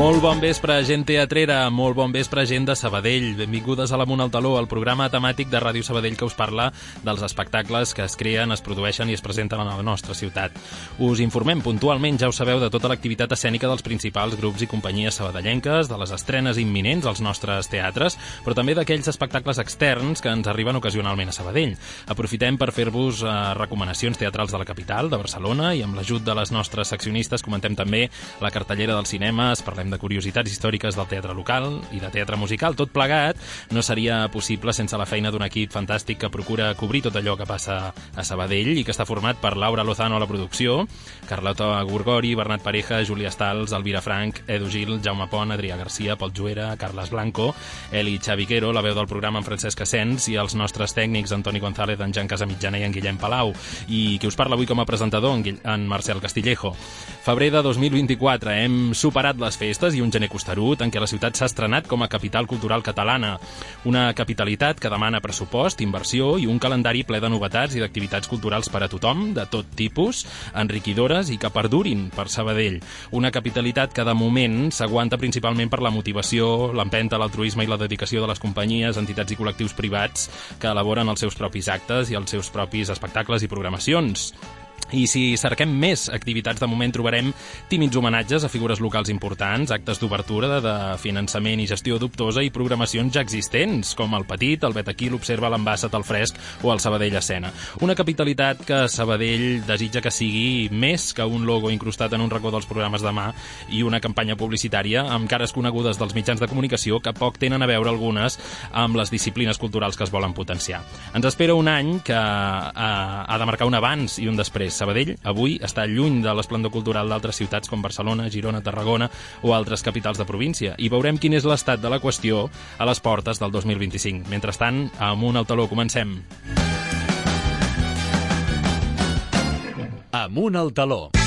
Molt bon vespre, gent teatrera, molt bon vespre, gent de Sabadell. Benvingudes a l'Amunt al Taló, el programa temàtic de Ràdio Sabadell que us parla dels espectacles que es creen, es produeixen i es presenten a la nostra ciutat. Us informem puntualment, ja ho sabeu, de tota l'activitat escènica dels principals grups i companyies sabadellenques, de les estrenes imminents als nostres teatres, però també d'aquells espectacles externs que ens arriben ocasionalment a Sabadell. Aprofitem per fer-vos eh, recomanacions teatrals de la capital, de Barcelona, i amb l'ajut de les nostres seccionistes comentem també la cartellera del cinema, es parlem de curiositats històriques del teatre local i de teatre musical. Tot plegat no seria possible sense la feina d'un equip fantàstic que procura cobrir tot allò que passa a Sabadell i que està format per Laura Lozano a la producció, Carlota Gorgori, Bernat Pareja, Júlia Stals, Elvira Frank, Edu Gil, Jaume Pont, Adrià Garcia, Pol Juera, Carles Blanco, Eli Xaviquero, la veu del programa en Francesc Asens i els nostres tècnics Antoni González, en Jan Casamitjana i en Guillem Palau i qui us parla avui com a presentador, en, Guill en Marcel Castillejo. Febrer de 2024, hem superat les festes i un gener costerut en què la ciutat s'ha estrenat com a capital cultural catalana. Una capitalitat que demana pressupost, inversió i un calendari ple de novetats i d'activitats culturals per a tothom, de tot tipus, enriquidores i que perdurin per Sabadell. Una capitalitat que de moment s'aguanta principalment per la motivació, l'empenta, l'altruisme i la dedicació de les companyies, entitats i col·lectius privats que elaboren els seus propis actes i els seus propis espectacles i programacions. I si cerquem més activitats, de moment trobarem tímids homenatges a figures locals importants, actes d'obertura, de, finançament i gestió dubtosa i programacions ja existents, com el Petit, el Betaquí, l'Observa, l'Ambassat, el Fresc o el Sabadell Escena. Una capitalitat que Sabadell desitja que sigui més que un logo incrustat en un racó dels programes de mà i una campanya publicitària amb cares conegudes dels mitjans de comunicació que poc tenen a veure algunes amb les disciplines culturals que es volen potenciar. Ens espera un any que eh, ha de marcar un abans i un després Sabadell avui està lluny de l'esplendor cultural d'altres ciutats com Barcelona, Girona, Tarragona o altres capitals de província i veurem quin és l'estat de la qüestió a les portes del 2025. Mentrestant, amunt al taló, comencem. Amunt al taló.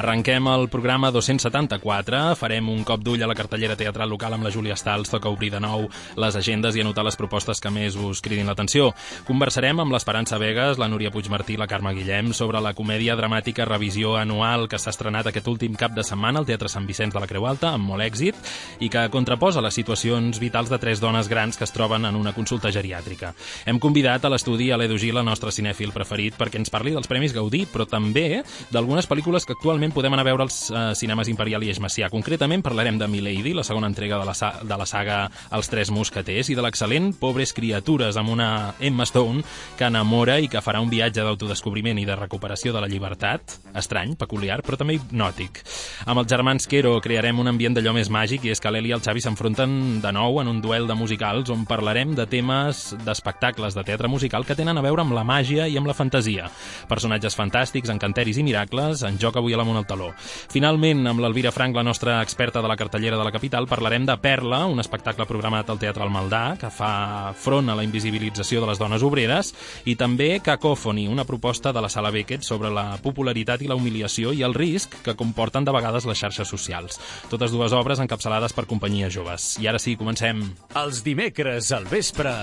Arrenquem el programa 274, farem un cop d'ull a la cartellera teatral local amb la Júlia Stals, toca obrir de nou les agendes i anotar les propostes que més us cridin l'atenció. Conversarem amb l'Esperança Vegas, la Núria Puigmartí i la Carme Guillem sobre la comèdia dramàtica Revisió Anual que s'ha estrenat aquest últim cap de setmana al Teatre Sant Vicenç de la Creu Alta, amb molt èxit, i que contraposa les situacions vitals de tres dones grans que es troben en una consulta geriàtrica. Hem convidat a l'estudi a l'Edu Gil, el nostre cinèfil preferit, perquè ens parli dels Premis Gaudí, però també d'algunes pel·lícules que actualment podem anar a veure als uh, cinemes Imperial i Eix Macià. Concretament parlarem de Milady, la segona entrega de la, de la saga Els Tres Mosqueters, i de l'excel·lent Pobres Criatures, amb una Emma Stone que enamora i que farà un viatge d'autodescobriment i de recuperació de la llibertat, estrany, peculiar, però també hipnòtic. Amb els germans Quero crearem un ambient d'allò més màgic i és que l'Eli i el Xavi s'enfronten de nou en un duel de musicals on parlarem de temes d'espectacles de teatre musical que tenen a veure amb la màgia i amb la fantasia. Personatges fantàstics, encanteris i miracles en joc avui a l'Amunt al Taló. Finalment, amb l'Elvira Frank, la nostra experta de la cartellera de la capital, parlarem de Perla, un espectacle programat al Teatre al Maldà, que fa front a la invisibilització de les dones obreres, i també Cacòfoni, una proposta de la Sala Beckett sobre la popularitat i la humiliació i el risc que comporten de vegades les xarxes socials. Totes dues obres encapçalades per companyies joves. I ara sí, comencem. Els dimecres al vespre,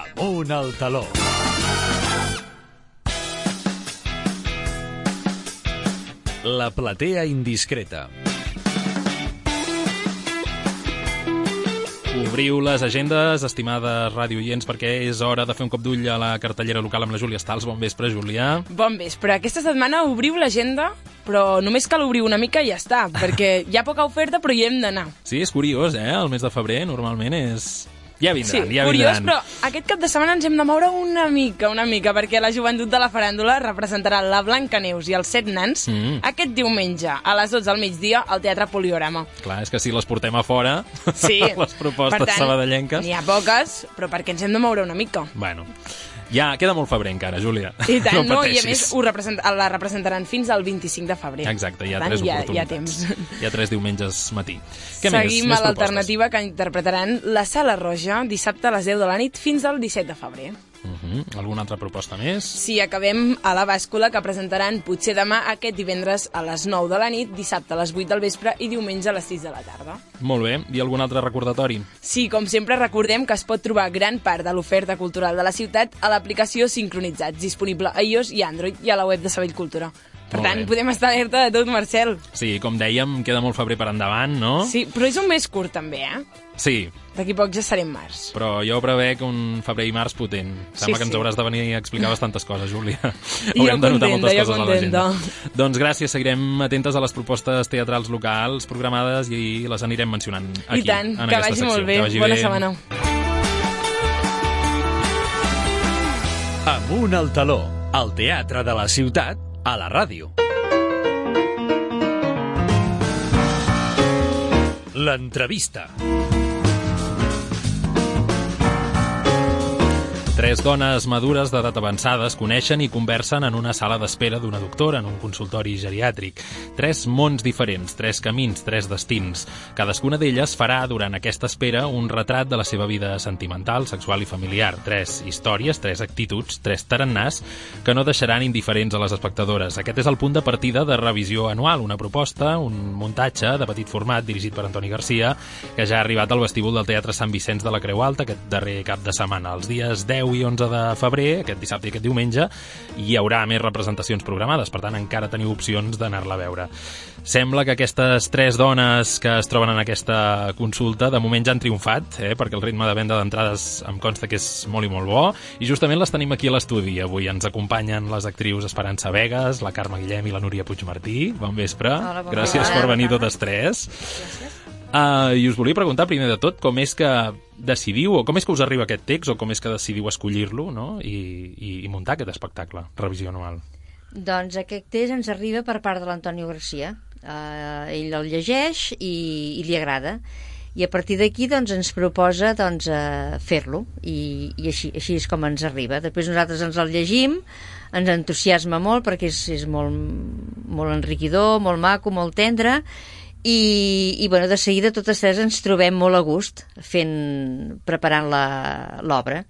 amunt al taló. La platea indiscreta. Obriu les agendes, estimades radioients, perquè és hora de fer un cop d'ull a la cartellera local amb la Júlia Stals. Bon vespre, Júlia. Bon vespre. Aquesta setmana obriu l'agenda, però només cal obrir una mica i ja està, perquè hi ha poca oferta, però hi hem d'anar. Sí, és curiós, eh? El mes de febrer normalment és... Ja vindran, sí, ja curiós, vindran. però aquest cap de setmana ens hem de moure una mica, una mica, perquè la joventut de la faràndula representarà la Blanca Neus i els set nans Mm. aquest diumenge a les 12 del migdia al Teatre Poliorama. Clar, és que si les portem a fora, Sí. les propostes per tant, sabadellenques... N'hi ha poques, però perquè ens hem de moure una mica. Bueno, ja queda molt febrer encara, Júlia. I tant, no, i a més ho represent, la representaran fins al 25 de febrer. Exacte, hi ha tant, tres hi ha, oportunitats. hi ha temps. Hi ha tres diumenges matí. Què més? Seguim Més a l'alternativa que interpretaran la Sala Roja dissabte a les 10 de la nit fins al 17 de febrer. Uh -huh. Alguna altra proposta més? Sí, acabem a la bàscula que presentaran potser demà aquest divendres a les 9 de la nit, dissabte a les 8 del vespre i diumenge a les 6 de la tarda. Molt bé. I algun altre recordatori? Sí, com sempre recordem que es pot trobar gran part de l'oferta cultural de la ciutat a l'aplicació Sincronitzats, disponible a iOS i Android i a la web de Sabell Cultura. Per Molt tant, bé. podem estar alerta de tot, Marcel. Sí, com dèiem, queda molt febrer per endavant, no? Sí, però és un mes curt també, eh? Sí, D'aquí poc ja estarem març. però jo prevec un febrer i març potent. Sembla Sí, que ens sí. hauràs de venir a explicar bastantes coses, Júlia. Jo Haurem de notar contenta, moltes jo coses a l'agenda. contenta. Doncs gràcies, seguirem atentes a les propostes teatrals locals programades i les anirem mencionant aquí, I tant, en que aquesta vagi secció. molt bé. Que vagi Bona bé. setmana. Amunt al taló, al teatre de la ciutat, a la ràdio. L'entrevista. Tres dones madures d'edat avançada es coneixen i conversen en una sala d'espera d'una doctora en un consultori geriàtric. Tres mons diferents, tres camins, tres destins. Cadascuna d'elles farà durant aquesta espera un retrat de la seva vida sentimental, sexual i familiar. Tres històries, tres actituds, tres tarannàs que no deixaran indiferents a les espectadores. Aquest és el punt de partida de revisió anual, una proposta, un muntatge de petit format dirigit per Antoni Garcia, que ja ha arribat al vestíbul del Teatre Sant Vicenç de la Creu Alta aquest darrer cap de setmana. Els dies 10 i 11 de febrer, aquest dissabte i aquest diumenge, hi haurà més representacions programades, per tant encara teniu opcions d'anar-la a veure. Sembla que aquestes tres dones que es troben en aquesta consulta de moment ja han triomfat, eh, perquè el ritme de venda d'entrades em consta que és molt i molt bo, i justament les tenim aquí a l'estudi. Avui ens acompanyen les actrius Esperança Vegas, la Carme Guillem i la Núria Puigmartí. Bon vespre. Hola, bon Gràcies vespre. per venir totes tres. Uh, I us volia preguntar primer de tot com és que decidiu, o com és que us arriba aquest text, o com és que decidiu escollir-lo no? I, i, i muntar aquest espectacle, revisió anual. Doncs aquest text ens arriba per part de l'Antonio Garcia. Uh, ell el llegeix i, i li agrada. I a partir d'aquí doncs, ens proposa doncs, uh, fer-lo i, i així, així és com ens arriba. Després nosaltres ens el llegim, ens entusiasma molt perquè és, és molt, molt enriquidor, molt maco, molt tendre i, i bueno, de seguida totes tres ens trobem molt a gust fent, preparant la- l'obra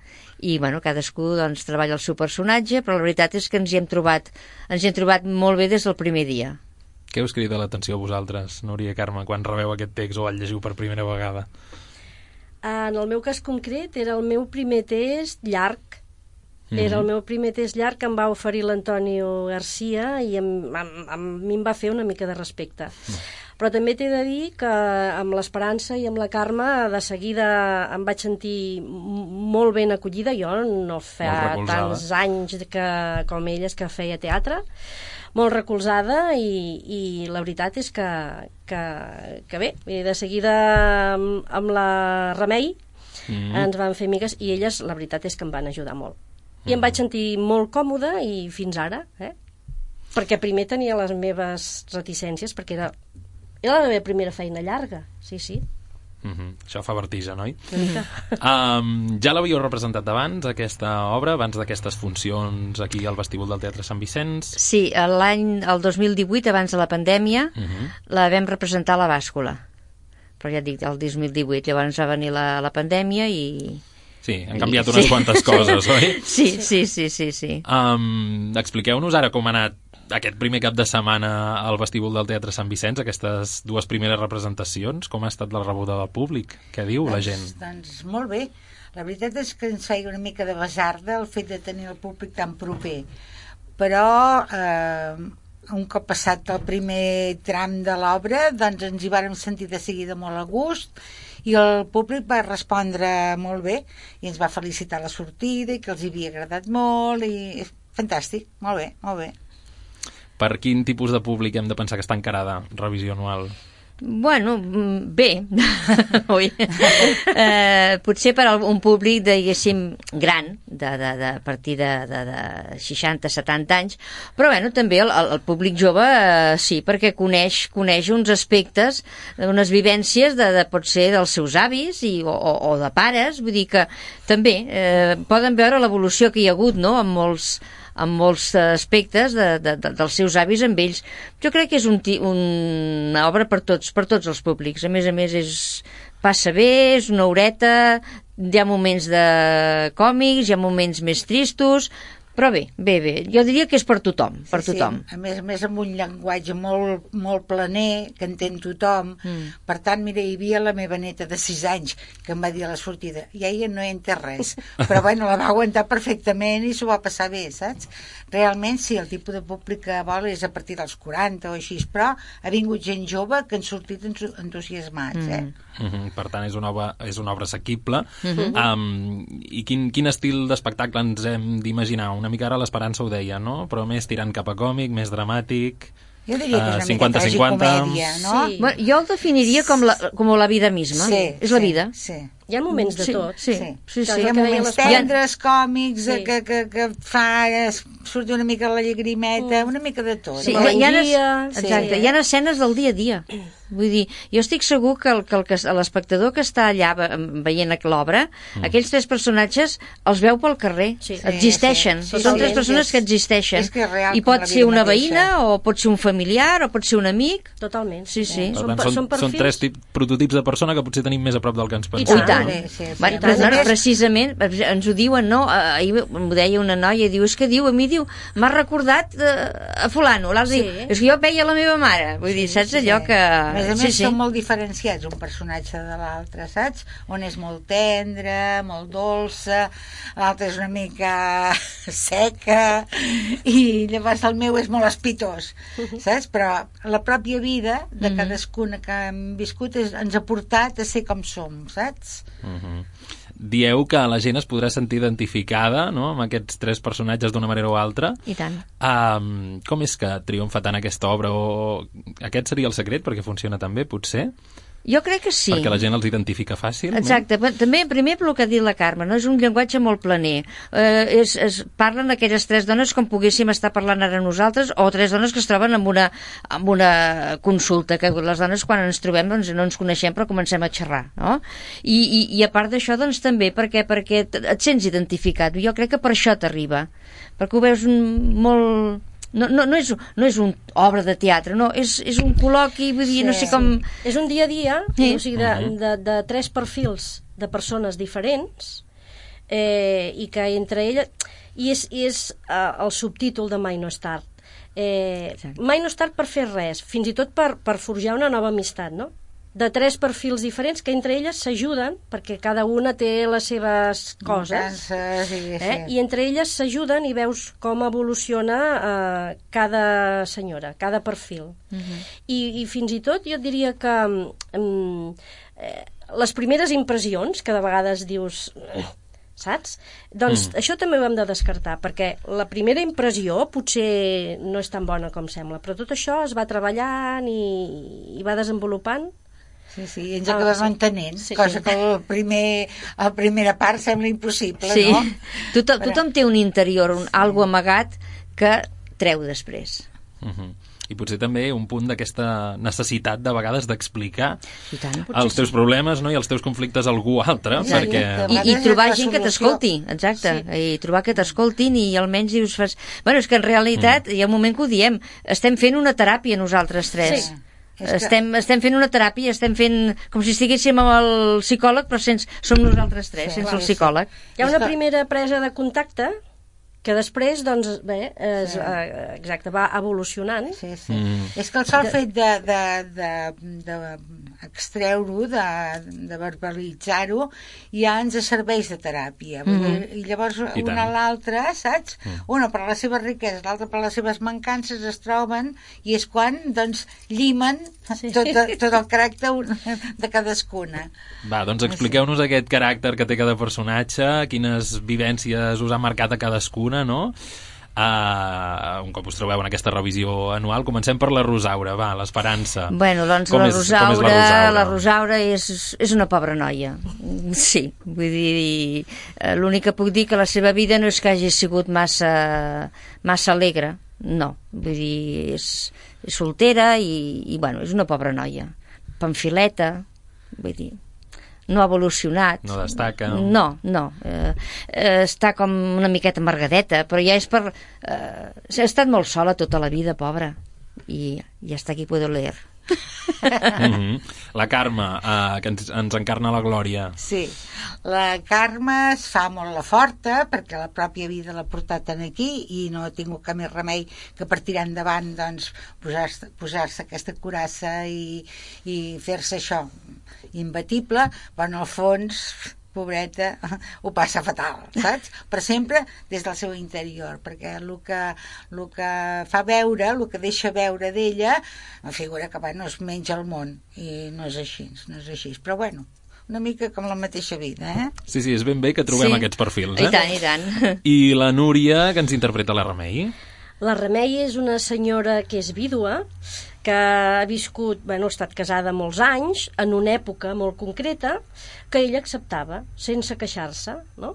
i bueno, cadascú doncs, treballa el seu personatge però la veritat és que ens hi hem trobat ens hi hem trobat molt bé des del primer dia Què us crida l'atenció a vosaltres, Núria i Carme, quan rebeu aquest text o el llegiu per primera vegada? En el meu cas concret era el meu primer test llarg. Mhm. Era el meu primer test llarg que em va oferir l'Antonio Garcia i em, em, a mi em va fer una mica de respecte. Però també t'he de dir que amb l'Esperança i amb la Carme de seguida em vaig sentir molt ben acollida. Jo no fa tants anys que, com elles que feia teatre molt recolzada i, i la veritat és que, que, que bé, de seguida amb, amb la Remei Mm. ens van fer amigues i elles la veritat és que em van ajudar molt. I em vaig sentir molt còmoda i fins ara, eh? Perquè primer tenia les meves reticències perquè era, era la meva primera feina llarga, sí, sí. Mm -hmm. Això fa vertigen, oi? Um, ja l'havíeu representat abans, aquesta obra, abans d'aquestes funcions aquí al vestíbul del Teatre Sant Vicenç? Sí, l'any el 2018, abans de la pandèmia, Uh -huh. la vam representar a la bàscula. Però ja et dic, el 2018, llavors va venir la, la pandèmia i... Sí, han canviat Sí. unes quantes coses, oi? Sí, sí, sí, sí, sí. Um, Expliqueu-nos ara com ha anat aquest primer cap de setmana al vestíbul del Teatre Sant Vicenç, aquestes dues primeres representacions, com ha estat la rebuda del públic? Què diu la gent? Doncs, doncs molt bé. La veritat és que ens feia una mica de besarda el fet de tenir el públic tan proper. Però eh, un cop passat el primer tram de l'obra, doncs ens hi vàrem sentir de seguida molt a gust i el públic va respondre molt bé i ens va felicitar la sortida i que els havia agradat molt i fantàstic, molt bé, molt bé. Per quin tipus de públic hem de pensar que està encarada revisió anual? Bueno, mm, bé, eh, potser per a un públic, diguéssim, gran, de, de, de, a partir de, de, de 60-70 anys, però bueno, també el, el, públic jove eh, sí, perquè coneix, coneix uns aspectes, unes vivències de, de pot ser dels seus avis i, o, o de pares, vull dir que també eh, poden veure l'evolució que hi ha hagut no? en molts en molts aspectes de, de, de, dels seus avis amb ells. Jo crec que és un, una obra per tots, per tots els públics. A més a més, és, passa bé, és una horeta, hi ha moments de còmics, hi ha moments més tristos, però bé, bé, bé, jo diria que és per tothom, per Sí, tothom. Sí, a més a més amb un llenguatge molt, molt planer, que entén tothom. Mm. Per tant, mira, hi havia la meva neta de 6 anys que em va dir a la sortida i ella no entén res, però bueno, la va aguantar perfectament i s'ho va passar bé, saps? Realment, sí, el tipus de públic que vol és a partir dels 40 o així, però ha vingut gent jove que han sortit entu- entusiasmats, mm. eh? Mm -hmm. Per tant, és una obra, és una obra assequible. Mm -hmm. um, I quin, quin estil d'espectacle ens hem d'imaginar? Una mica ara l'Esperança ho deia, no? Però més tirant cap a còmic, més dramàtic... Jo diria que és una 50, mica 50. tragicomèdia, no? Sí. Bueno, jo el definiria com la, com la vida misma. és la sí, vida. Sí. Hi ha moments de sí, tot. Sí, Sí. sí, sí. Sí, hi ha moments tendres, còmics, Sí. sí. que, que, que fa es- surti una mica la llagrimeta, una mica de tot. Sí, de hi, hi ha, es- sí. exacte, hi ha escenes del dia a dia. Vull dir, jo estic segur que el- que el que l'espectador que està allà ve- veient l'obra, aquells tres personatges els veu pel carrer, Sí. existeixen, Sí, sí, són sí, tres és- persones és- que existeixen. és que és real I pot ser una mateixa. veïna, o pot ser un familiar, o pot ser un amic. Totalment. Sí, sí. Per Són, tant, són, són són tres tip, prototips de persona que potser tenim més a prop del que ens I, pensem. Tant. Sí, sí, sí. Bueno, però no, precisament, ens ho diuen, no? Ahir m'ho deia una noia, diu, és que diu, a mi diu, m'ha recordat eh, a fulano, l'altre Sí. diu, és que jo veia la meva mare, vull dir, saps allò que... A més a més, sí, sí. són molt diferenciats un personatge de l'altre, saps? Un és molt tendre, molt dolça, l'altre és una mica seca, i llavors el meu és molt espitós, saps? Però la pròpia vida de Mhm. cadascuna que hem viscut és, ens ha portat a ser com som, saps? Mhm. Dieu que la gent es podrà sentir identificada no? amb aquests tres personatges d'una manera o altra. I tant. Um, com és que triomfa tant aquesta obra? O... Aquest seria el secret perquè funciona també, potser? Jo crec que sí. Perquè la gent els identifica fàcil? Exacte, però també primer pel que ha dit la Carme, no? és un llenguatge molt planer. Eh, és, es parlen aquelles tres dones com poguéssim estar parlant ara nosaltres, o tres dones que es troben amb una, amb una consulta, que les dones quan ens trobem doncs, no ens coneixem però comencem a xerrar. No? I, i, I a part d'això, doncs també perquè, perquè et et sents identificat. Jo crec que per això t'arriba, perquè ho veus un, molt... No, no, no, és, no és una obra de teatre, no, és, és un col·loqui, vull dir, no sé com... És un dia a dia, Sí. o sigui, de, de, de tres perfils de persones diferents eh, i que entre elles... I és, i és eh, el subtítol de Mai no és tard. Eh, Exacte. mai no és tard per fer res, fins i tot per, per forjar una nova amistat, no? De tres perfils diferents que entre elles s'ajuden perquè cada una té les seves coses Mancances i, eh? sí. i entre elles s'ajuden i veus com evoluciona eh, cada senyora, cada perfil. I, I fins i tot jo et diria que mm, eh, les primeres impressions, que de vegades dius saps? Doncs mm. això també ho hem de descartar, perquè la primera impressió potser no és tan bona com sembla, però tot això es va treballant i, i va desenvolupant Sí, sí, ens Ah, acabem sí. entenent, Sí. cosa que el primer, a la primera part sembla impossible, Sí, no? tothom, tothom té un interior, un, algo amagat que treu després. Uh -huh. I potser també un punt d'aquesta necessitat de vegades d'explicar els teus problemes no? i els teus conflictes a algú altre, Exacte. perquè... A I, i trobar gent que t'escolti, exacte, sí. i trobar que t'escoltin i almenys dius... Fas... Bueno, és que en realitat, mm. hi ha un moment que ho diem, estem fent una teràpia nosaltres tres. Sí. Estem, estem fent una teràpia, estem fent com si estiguéssim amb el psicòleg, però sense, som nosaltres tres, Sí, sense clar, el sí. psicòleg. Hi ha una primera presa de contacte que després, doncs, bé, es, sí. eh, exacte, va evolucionant. Sí, sí. Mm. És que el sol fet de, de, de, de extreure-ho, de, de verbalitzar-ho, ja ens serveix de teràpia. Vull dir, I llavors I una a l'altra, saps? Una per les seves riqueses, l'altra per les seves mancances es troben i és quan, doncs, llimen Sí. tot, tot el caràcter de cadascuna. Va, doncs expliqueu-nos aquest caràcter que té cada personatge, quines vivències us han marcat a cadascuna, no? Uh, un cop us trobeu en aquesta revisió anual, comencem per la Rosaura, va, l'Esperança. Bueno, doncs Com la, és- com és Rosaura, la Rosaura? la Rosaura és, és una pobra noia. Sí, vull dir, eh, l'únic que puc dir que la seva vida no és que hagi sigut massa, massa alegre, no. Vull dir, és, és soltera i, i, bueno, és una pobra noia. Pamfileta, vull dir, no ha evolucionat. No destaca. No, no. Eh, eh, està com una miqueta amargadeta, però ja és per... Eh, ha estat molt sola tota la vida, pobra. I, i hasta aquí puedo leer. Mm -hmm. La Carme, uh, que ens, ens encarna la Glòria. Sí, la Carme es fa molt la forta perquè la pròpia vida l'ha portat en aquí i no ha tingut cap més remei que per tirar endavant doncs, posar-se posar aquesta curassa i, i fer-se això imbatible, però en el fons pobreta, ho passa fatal, saps? Per sempre des del seu interior, perquè el que, el que fa veure, el que deixa veure d'ella, em figura que bueno, es menja el món, i no és així, no és així. Però bueno, una mica com la mateixa vida, eh? Sí, sí, és ben bé que trobem Sí. aquests perfils, eh? I tant, i tant. I la Núria, que ens interpreta la Remei. La Remei és una senyora que és vídua, que ha viscut, bueno, ha estat casada molts anys, en una època molt concreta, que ella acceptava, sense queixar-se, no?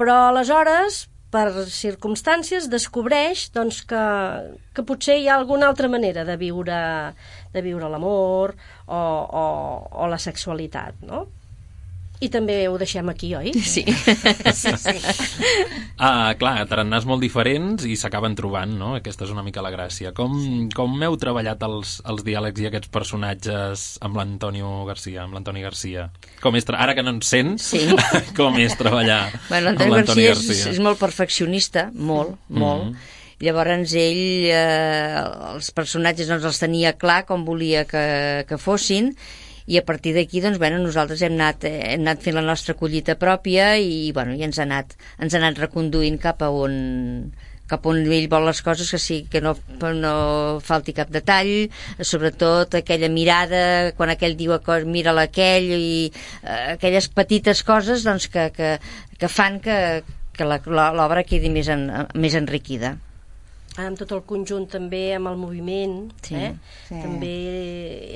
Però aleshores, per circumstàncies, descobreix doncs, que, que potser hi ha alguna altra manera de viure, de viure l'amor o, o, o la sexualitat, no? I també ho deixem aquí, oi? Sí. Sí, sí. Ah, clar, tarannàs molt diferents i s'acaben trobant, no? Aquesta és una mica la gràcia. Com, com heu treballat els, els diàlegs i aquests personatges amb l'Antonio Garcia, amb l'Antoni Garcia? Com és. Ara que no ens sents, Sí. com és treballar Bueno, amb l'Antoni l'Antoni Garcia, és, és molt perfeccionista, molt, molt. Mhm. Llavors ell, eh, els personatges doncs, els tenia clar com volia que, que fossin i a partir d'aquí doncs, bueno, nosaltres hem anat, eh, hem anat fent la nostra collita pròpia i, bueno, i ens, ha anat, ens ha anat reconduint cap a on cap on ell vol les coses que sí, que no, no falti cap detall. Sobretot aquella mirada quan aquell diu mira aquell i eh, aquelles petites coses doncs, que, que, que fan que, que l'obra quedi més, en, més enriquida amb tot el conjunt també, amb el moviment, Sí, eh? sí. també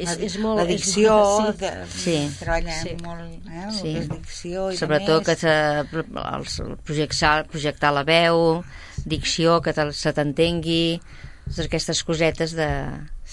és, és molt... la és dicció, molt- de, Sí. treballa Sí. molt, eh, Sí. que és dicció i sobretot que els, projectar, projectar la veu dicció, que se t'entengui totes aquestes cosetes de...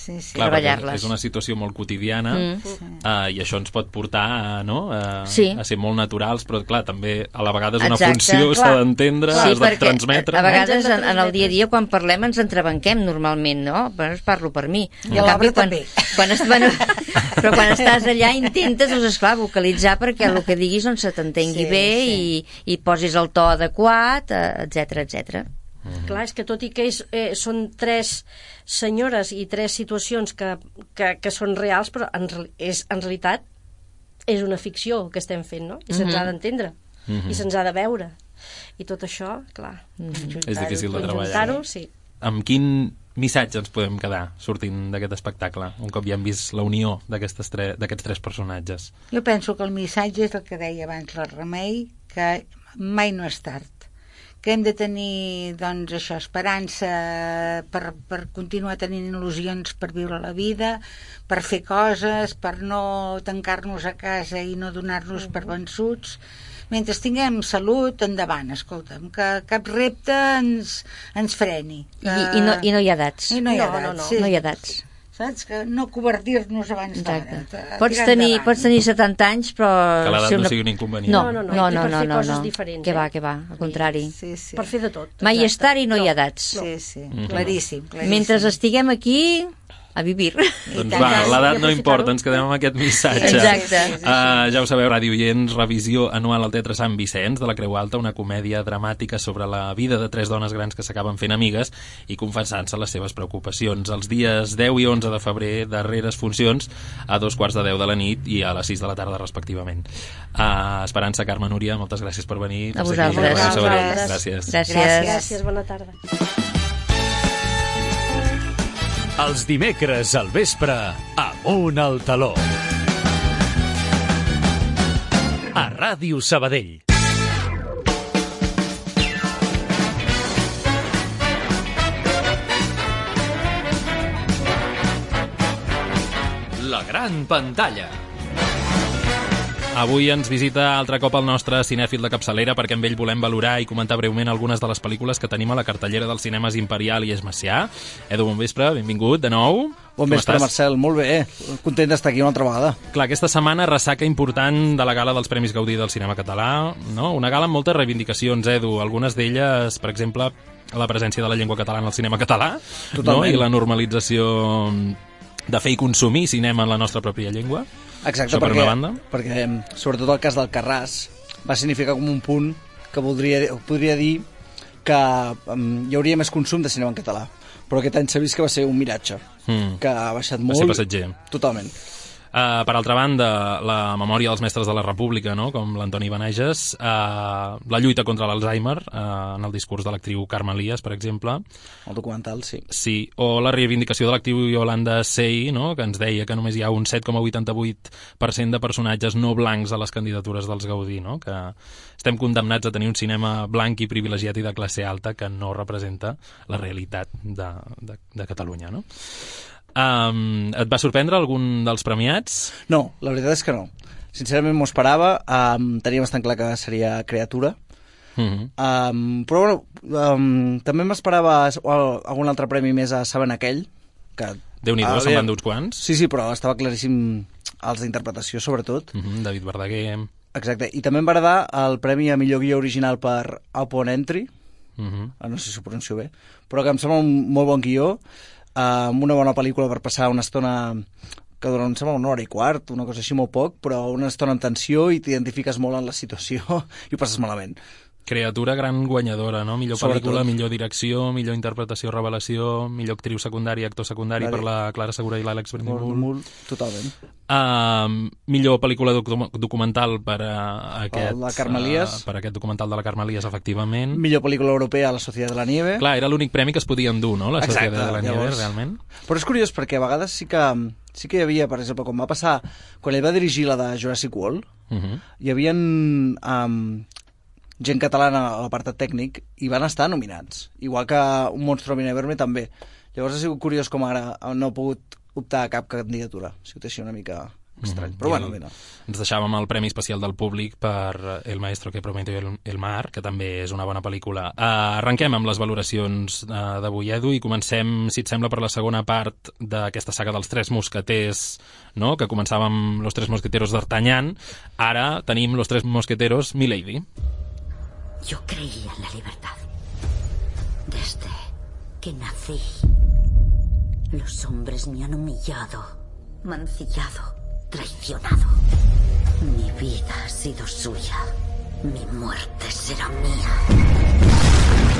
Sí, sí. Clar, treballar-les. és una situació molt quotidiana Mm. uh, i això ens pot portar a, no? a, Sí. a ser molt naturals, però clar, també a la vegada és una Exacte. funció, s'ha d'entendre, Sí, has de transmetre. a vegades Ens hem en, en el dia a dia quan parlem ens entrebanquem normalment, no? Es parlo per mi. I a l'obra també. Quan, es, bueno, però quan estàs allà intentes, doncs, esclar, vocalitzar perquè el que diguis doncs, se t'entengui Sí, bé sí. i, i posis el to adequat, etc etc. Clar, és que tot i que és, eh, són tres senyores i tres situacions que, que, que són reals, però en, és, en realitat és una ficció que estem fent, no? I se'ns Mhm. ha d'entendre, i se'ns ha de veure. I tot això, clar, És difícil de treballar. conjuntar-ho, sí. Amb quin missatge ens podem quedar sortint d'aquest espectacle, un cop ja hem vist la unió d'aquestes tre- d'aquests tres personatges? Jo penso que el missatge és el que deia abans la Remei, que mai no és tard que hem de tenir doncs, això, esperança per, per continuar tenint il·lusions per viure la vida, per fer coses, per no tancar-nos a casa i no donar-nos per vençuts. Mentre tinguem salut, endavant, escolta'm, que cap repte ens, ens freni. I, i, no, I no hi ha edats. I no hi ha No, no, edats, no. sí. No hi ha edats. Saps? Que no covardir-nos abans d'hora. Pots tenir, endavant. pots tenir 70 anys, però... Que l'edat ser no sigui un inconvenient. No, No, no, no, no, no, no, no, no. diferents, Que eh? va, que va, al contrari. Sí, sí. Per fer de tot. Mai és tard i no, hi ha edats. Sí, sí, claríssim, claríssim. Mentre estiguem aquí, a vivir. Doncs va, l'edat no importa, ens quedem amb aquest missatge. Exacte. Uh, ja ho sabeu, Ràdio Oients, revisió anual al Teatre Sant Vicenç de la Creu Alta, una comèdia dramàtica sobre la vida de tres dones grans que s'acaben fent amigues i confessant-se les seves preocupacions. Els dies 10 i 11 de febrer, darreres funcions, a dos quarts de 10 de la nit i a les 6 de la tarda, respectivament. Uh, Esperança, Carme, Núria, moltes gràcies per venir. A vosaltres. A Gràcies. Gràcies. Gràcies, bona tarda. Els dimecres al vespre, amunt al taló. A Ràdio Sabadell. La gran pantalla. Avui ens visita altre cop el nostre cinèfil de capçalera perquè amb ell volem valorar i comentar breument algunes de les pel·lícules que tenim a la cartellera dels cinemes Imperial i Esmacià. Edu, bon vespre, benvingut de nou. Bon Com vespre, estàs? Marcel. Molt bé. Content d'estar aquí una altra vegada. Clar, aquesta setmana ressaca important de la gala dels Premis Gaudí del cinema català, no? Una gala amb moltes reivindicacions, Edu. Algunes d'elles, per exemple, la presència de la llengua catalana al cinema català, no? Totalment. I la normalització de fer i consumir cinema en la nostra pròpia llengua. Exacte, Això per perquè, una banda. perquè sobretot el cas del Carràs va significar com un punt que voldria, podria dir que um, hi hauria més consum de cinema en català. Però aquest any s'ha vist que va ser un miratge, Mm. que ha baixat Va molt. ser passatger. Totalment. Uh, per altra banda, la memòria dels mestres de la República, no? com l'Antoni Beneges, uh, la lluita contra l'Alzheimer, uh, en el discurs de l'actriu Carme Elias, per exemple, El documental, sí. sí, o la reivindicació de l'actriu Yolanda Sey, no? que ens deia que només hi ha un 7,88% de personatges no blancs a les candidatures dels Gaudí, no? que estem condemnats a tenir un cinema blanc i privilegiat i de classe alta que no representa la realitat de, de, de Catalunya. No? Um, et va sorprendre algun dels premiats? No, la veritat és que no. Sincerament m'ho esperava, um, tenia bastant clar que seria criatura, Mm -hmm. um, però bueno, um, també m'esperava al- algun altre premi més a Saben aquell, que... Déu-n'hi-do, Ah, se'n van d'uns quants. Sí, sí, però estava claríssim els d'interpretació, sobretot. Mm -hmm. David Verdaguer. Exacte, i també em va agradar el premi a millor guió original per Upon Entry, Mm -hmm. ah, no sé si ho pronuncio bé, però que em sembla un molt bon guió, eh, amb una bona pel·lícula per passar una estona que dura, em sembla una hora i quart, una cosa així molt poc, però una estona en tensió i t'identifiques molt en la situació i ho passes malament. Criatura gran guanyadora, no? Millor Sobretot. pel·lícula, millor direcció, millor interpretació, revelació, millor actriu secundària, actor secundari per la Clara Segura i l'Àlex molt, totalment. Uh, millor pel·lícula docu documental per a aquest... El de Carme Elias. Uh, per aquest documental de la Carme Elias, efectivament. Millor pel·lícula europea a la Societat de la Nieve. Clar, era l'únic premi que es podia endur, no? La Exacte, Societat de la Nieve, llavors- realment. Però és curiós perquè a vegades sí que, sí que hi havia, per exemple, quan va passar, quan ell va dirigir la de Jurassic World, Uh -huh. hi havia um, gent catalana a l'apartat tècnic i van estar nominats, igual que un monstru a Mineverme també. Llavors ha sigut curiós com ara no ha pogut optar a cap candidatura. Ha sigut així una mica estrany. Mhm. Però I bueno, mira. Ens deixàvem el Premi Especial del Públic per El maestro que prometió el, el mar, que també és una bona pel·lícula. Uh, arrenquem amb les valoracions uh, d'avui, Edu, i comencem, si et sembla, per la segona part d'aquesta saga dels Tres Mosqueters, no? que començava amb Los Tres Mosqueteros d'Artagnan. Ara tenim Los Tres Mosqueteros Milady. Yo creía en la libertad. Desde que nací. Los hombres me han humillado, mancillado, traicionado. Mi vida ha sido suya. Mi muerte será mía.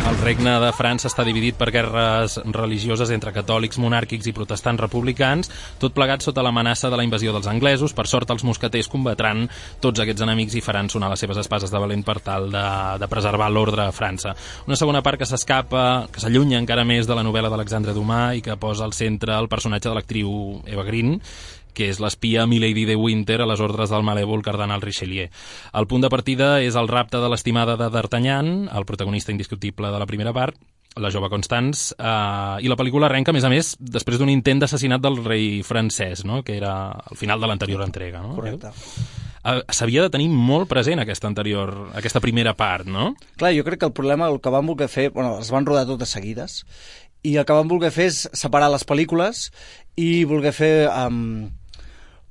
El regne de França està dividit per guerres religioses entre catòlics, monàrquics i protestants republicans, tot plegat sota l'amenaça de la invasió dels anglesos. Per sort, els mosqueters combatran tots aquests enemics i faran sonar les seves espases de valent per tal de, de preservar l'ordre a França. Una segona part que s'escapa, que s'allunya encara més de la novel·la d'Alexandre Dumas i que posa al centre el personatge de l'actriu Eva Green, que és l'espia Milady de Winter a les ordres del malèvol cardenal Richelieu. El punt de partida és el rapte de l'estimada de D'Artagnan, el protagonista indiscutible de la primera part, la jove Constance, eh, i la pel·lícula arrenca, a més a més, després d'un intent d'assassinat del rei francès, no? que era al final de l'anterior entrega. No? Correcte. Eh, S'havia de tenir molt present aquesta anterior, aquesta primera part, no? Clar, jo crec que el problema, el que van voler fer... Bueno, es van rodar totes seguides, i el que van voler fer és separar les pel·lícules i voler fer um,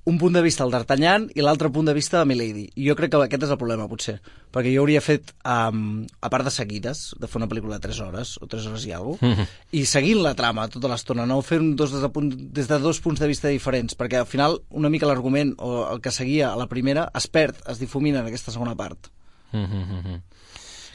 un punt de vista el d'Artagnan i l'altre punt de vista de Milady. I jo crec que aquest és el problema, potser. Perquè jo hauria fet, um, a part de seguides, de fer una pel·lícula de 3 hores, o 3 hores i alguna cosa, Mhm. i seguint la trama tota l'estona, no fer dos des de, punt, des de dos punts de vista diferents, perquè al final una mica l'argument o el que seguia a la primera es perd, es difumina en aquesta segona part. Mm -hmm.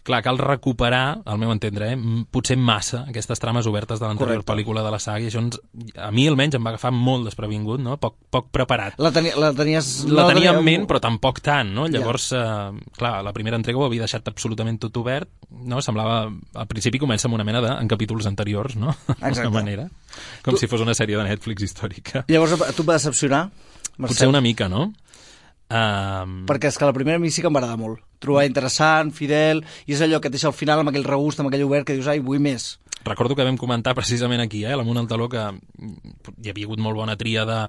Clar, cal recuperar, al meu entendre, eh, potser massa aquestes trames obertes de l'anterior pel·lícula de la saga i això ens, a mi almenys em va agafar molt desprevingut, no? poc, poc preparat. La, tenia, la tenies... La no tenia en ment, però tampoc tant, no? Llavors, eh, clar, la primera entrega ho havia deixat absolutament tot obert, no? Semblava, al principi comença amb una mena de, en capítols anteriors, no? Exacte. D'alguna manera. Com si fos una sèrie de Netflix històrica. Llavors, a tu et va decepcionar? Potser una mica, no? Um, Perquè és que la primera a mi sí que em va agradar molt. Trobar interessant, fidel, i és allò que et deixa al final amb aquell regust, amb aquell obert, que dius, ai, vull més. Recordo que vam comentar precisament aquí, eh, l'Amunt al Taló, que hi havia hagut molt bona tria de,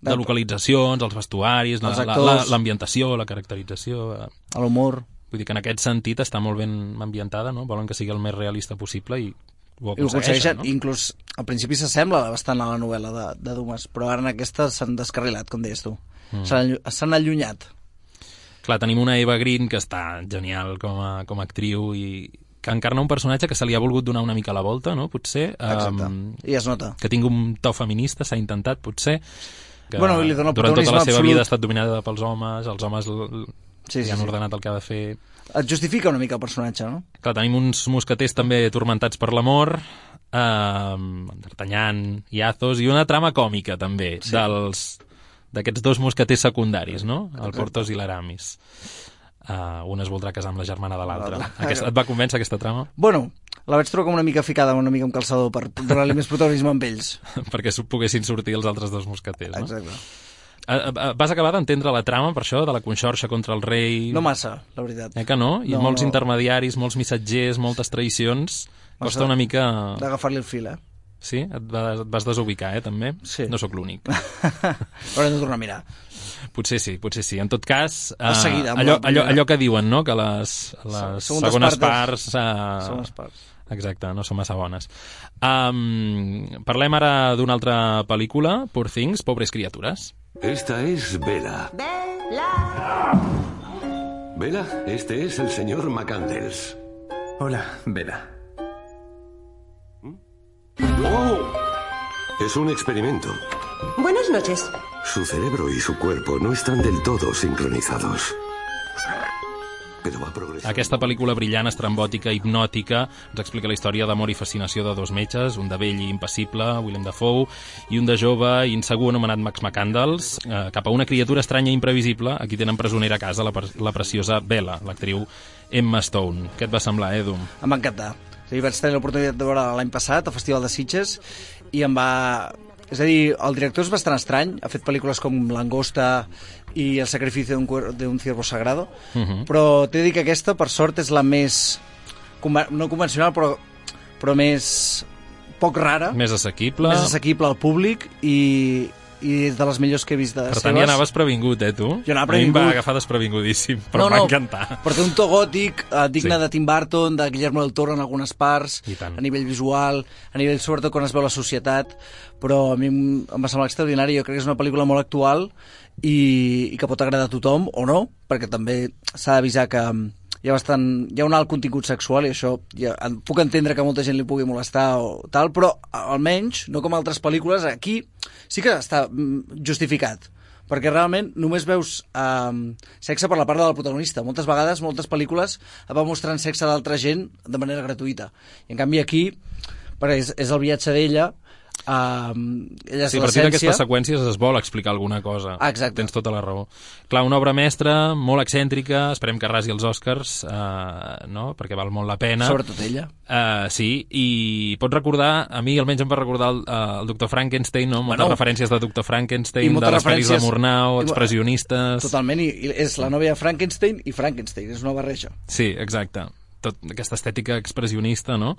de localitzacions, els vestuaris, la- Els la- la- l'ambientació, la, caracterització... eh. L'humor. Vull dir que en aquest sentit està molt ben ambientada, no? Volen que sigui el més realista possible i ho I ho aconsegueixen, aconsegueixen, no? inclús al principi s'assembla bastant a la novel·la de, de Dumas, però ara en aquesta s'han descarrilat, com deies tu. Mm. S'han allu- S'han allunyat. Clar, tenim una Eva Green que està genial com a, com a actriu i que encarna un personatge que se li ha volgut donar una mica la volta, no? Potser. Exacte. Um, I es nota. que tingui un to feminista, s'ha intentat, potser. Que Bueno, li dona durant tota la seva absolut. vida ha estat dominada pels homes, els homes l- Sí, li sí, han sí. ordenat el que ha de fer. Et justifica una mica el personatge, no? Clar, tenim uns mosqueters també tormentats per l'amor, eh, D'Artagnan i Athos, i una trama còmica també, sí. dels d'aquests dos mosqueters secundaris, no? El Portos i l'Aramis. Uh, un es voldrà casar amb la germana de l'altre. Et va convèncer aquesta trama? Bueno, la vaig trobar com una mica ficada, una mica amb calçador, per donar-li més protagonisme amb ells. Perquè poguessin sortir els altres dos mosqueters, no? Exacte. Eh, eh, Vas acabar d'entendre la trama, per això, de la conxorxa contra el rei... No massa, la veritat. Eh que no? I No, molts no. intermediaris, molts missatgers, moltes traïcions... Costa Massa una mica... D'agafar-li el fil, eh? Sí? Et, va, et vas desubicar, eh, també? Sí. No sóc l'únic. Haurem de tornar a mirar. Potser sí, potser sí. En tot cas, De seguida, allò, allò, allò que diuen, no?, que les, les Segones segones parts parts... Uh, Segones parts. Exacte, no són massa bones. Um, parlem ara d'una altra pel·lícula, Poor Things, Pobres criatures. Esta es Vela. Vela, este es el señor McCandles. Hola, Vela. ¡Oh! Es un experimento. Buenas noches. Su cerebro y su cuerpo no están del todo sincronizados. Pero va. Aquesta pel·lícula brillant, estrambòtica, hipnòtica, ens explica la història d'amor i fascinació de dos metges, un de vell i impassible, Willem Dafoe, i un de jove i insegur anomenat Max McCandles, eh, cap a una criatura estranya i imprevisible, a qui tenen presonera a casa la, la preciosa Bella, l'actriu Emma Stone. Què et va semblar, Edu? Em va encantar. Sigui, vaig tenir l'oportunitat de veure l'any passat al Festival de Sitges i em va... És a dir, el director és bastant estrany, ha fet pel·lícules com Langosta i El sacrificio d'un ciervo sagrado, Mhm. però t'he de dir que aquesta, per sort, és la més... no convencional, però, però més poc rara, Més assequible. més assequible al públic i, i és de les millors que he vist de Per seves. tant, ja anaves previngut, eh, tu? Jo anava A mi em va previngut. agafar desprevingudíssim, però no, no, encantar. Però té un to gòtic eh, digne Sí. de Tim Burton, de Guillermo del Toro en algunes parts, a nivell visual, a nivell sobretot quan es veu la societat, però a mi em, va semblar extraordinari. Jo crec que és una pel·lícula molt actual i, i que pot agradar a tothom, o no, perquè també s'ha d'avisar que hi ha, bastant, hi ha un alt contingut sexual i això ja, puc entendre que molta gent li pugui molestar o tal, però almenys, no com altres pel·lícules, aquí sí que està mm, justificat perquè realment només veus um, sexe per la part del protagonista. Moltes vegades, moltes pel·lícules van mostrant sexe d'altra gent de manera gratuïta. I en canvi aquí, perquè és, és el viatge d'ella, um, ella és Sí, a partir d'aquestes seqüències es vol explicar alguna cosa. Exacte. Tens tota la raó. Clar, una obra mestra, molt excèntrica, esperem que rasi els Oscars, eh, no? perquè val molt la pena. Sobretot ella. Uh, sí, i pots recordar, a mi almenys em va recordar el, uh, el Dr. Frankenstein, no? Moltes Bueno. referències de Dr. I Frankenstein, de les pel·lis de Murnau, expressionistes... Totalment, i, és la nòvia Frankenstein i Frankenstein, és una barreja. Sí, exacte. Tot aquesta estètica expressionista, no?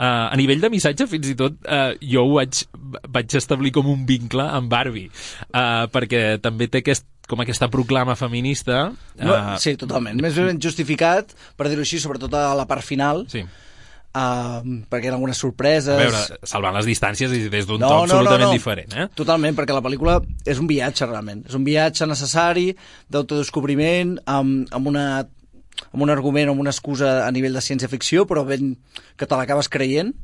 Uh, a nivell de missatge, fins i tot, uh, jo ho vaig, vaig establir com un vincle amb Barbie, uh, perquè també té aquest, com aquesta proclama feminista. No, eh, sí, totalment. Més ben justificat, per dir-ho així, sobretot a la part final, Sí. uh, perquè hi ha algunes sorpreses... A veure, salvant les distàncies i des d'un No, to no, absolutament no, no. diferent, eh? Totalment, perquè la pel·lícula és un viatge, realment. És un viatge necessari d'autodescobriment, amb, amb, una, amb un argument, amb una excusa a nivell de ciència-ficció, però ben que te l'acabes creient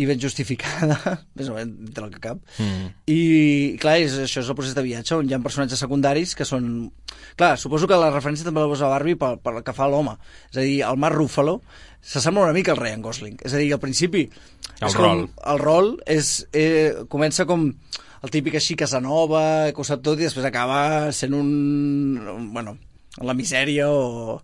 i ben justificada, més o menys dintre el que cap. Mm. I, clar, és, això és el procés de viatge, on hi ha personatges secundaris que són... Clar, suposo que la referència també la posa Barbie pel, pel que fa l'home. És a dir, el Mark Ruffalo s'assembla una mica al Ryan Gosling. És a dir, al principi... El rol. Com, el rol és, eh, comença com el típic així Casanova, que ho sap tot, i després acaba sent un... un bueno, la misèria o,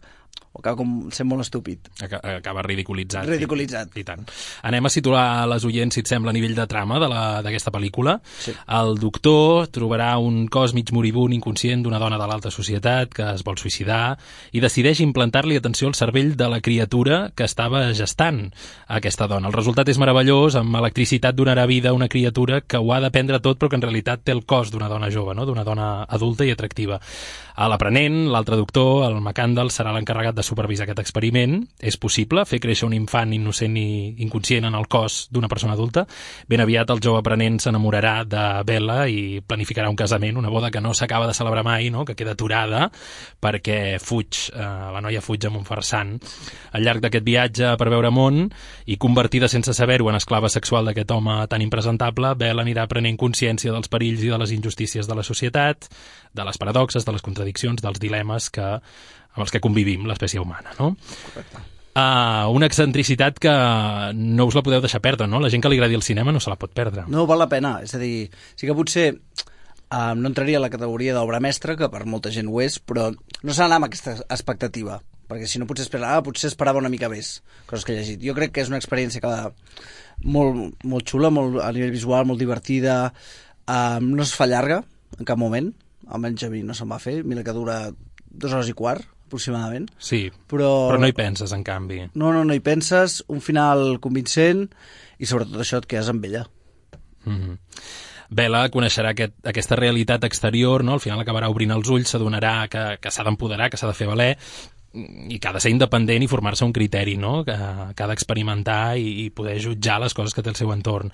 o acaba com sent molt estúpid. Aca- Acaba ridiculitzat. Ridiculitzat. I, I tant. Anem a situar les oients, si et sembla, a nivell de trama de la- d'aquesta pel·lícula. Sí. El doctor trobarà un cos mig moribund inconscient d'una dona de l'alta societat que es vol suïcidar i decideix implantar-li atenció al cervell de la criatura que estava gestant aquesta dona. El resultat és meravellós, amb electricitat donarà vida a una criatura que ho ha d'aprendre tot però que en realitat té el cos d'una dona jove, no? d'una dona adulta i atractiva. L'aprenent, l'altre doctor, el McCandle, serà l'encarregat de supervisar aquest experiment. És possible fer créixer un infant innocent i inconscient en el cos d'una persona adulta. Ben aviat el jove aprenent s'enamorarà de Bella i planificarà un casament, una boda que no s'acaba de celebrar mai, no? que queda aturada perquè fuig, eh, la noia fuig amb un farsant. Al llarg d'aquest viatge per veure món i convertida sense saber-ho en esclava sexual d'aquest home tan impresentable, Bella anirà prenent consciència dels perills i de les injustícies de la societat, de les paradoxes, de les contradiccions, dels dilemes que, amb els que convivim l'espècie humana, no? Correcte. Uh, una excentricitat que no us la podeu deixar perdre, no? La gent que li agradi el cinema no se la pot perdre. No val la pena, és a dir, sí que potser uh, no entraria a la categoria d'obra mestra, que per molta gent ho és, però no s'ha d'anar amb aquesta expectativa, perquè si no potser esperava, potser esperava una mica més, coses que he llegit. Jo crec que és una experiència que molt, molt xula, molt, a nivell visual, molt divertida, uh, no es fa llarga en cap moment, almenys a mi no se'm va fer, mira que dura dues hores i quart, aproximadament. Sí, però... però no hi penses, en canvi. No, no, no hi penses, un final convincent i sobretot això et quedes amb ella. Mm -hmm. Bella coneixerà aquest, aquesta realitat exterior, no? al final acabarà obrint els ulls, s'adonarà que, que s'ha d'empoderar, que s'ha de fer valer, i que ha de ser independent i formar-se un criteri, no? que, que ha d'experimentar i, i poder jutjar les coses que té al seu entorn.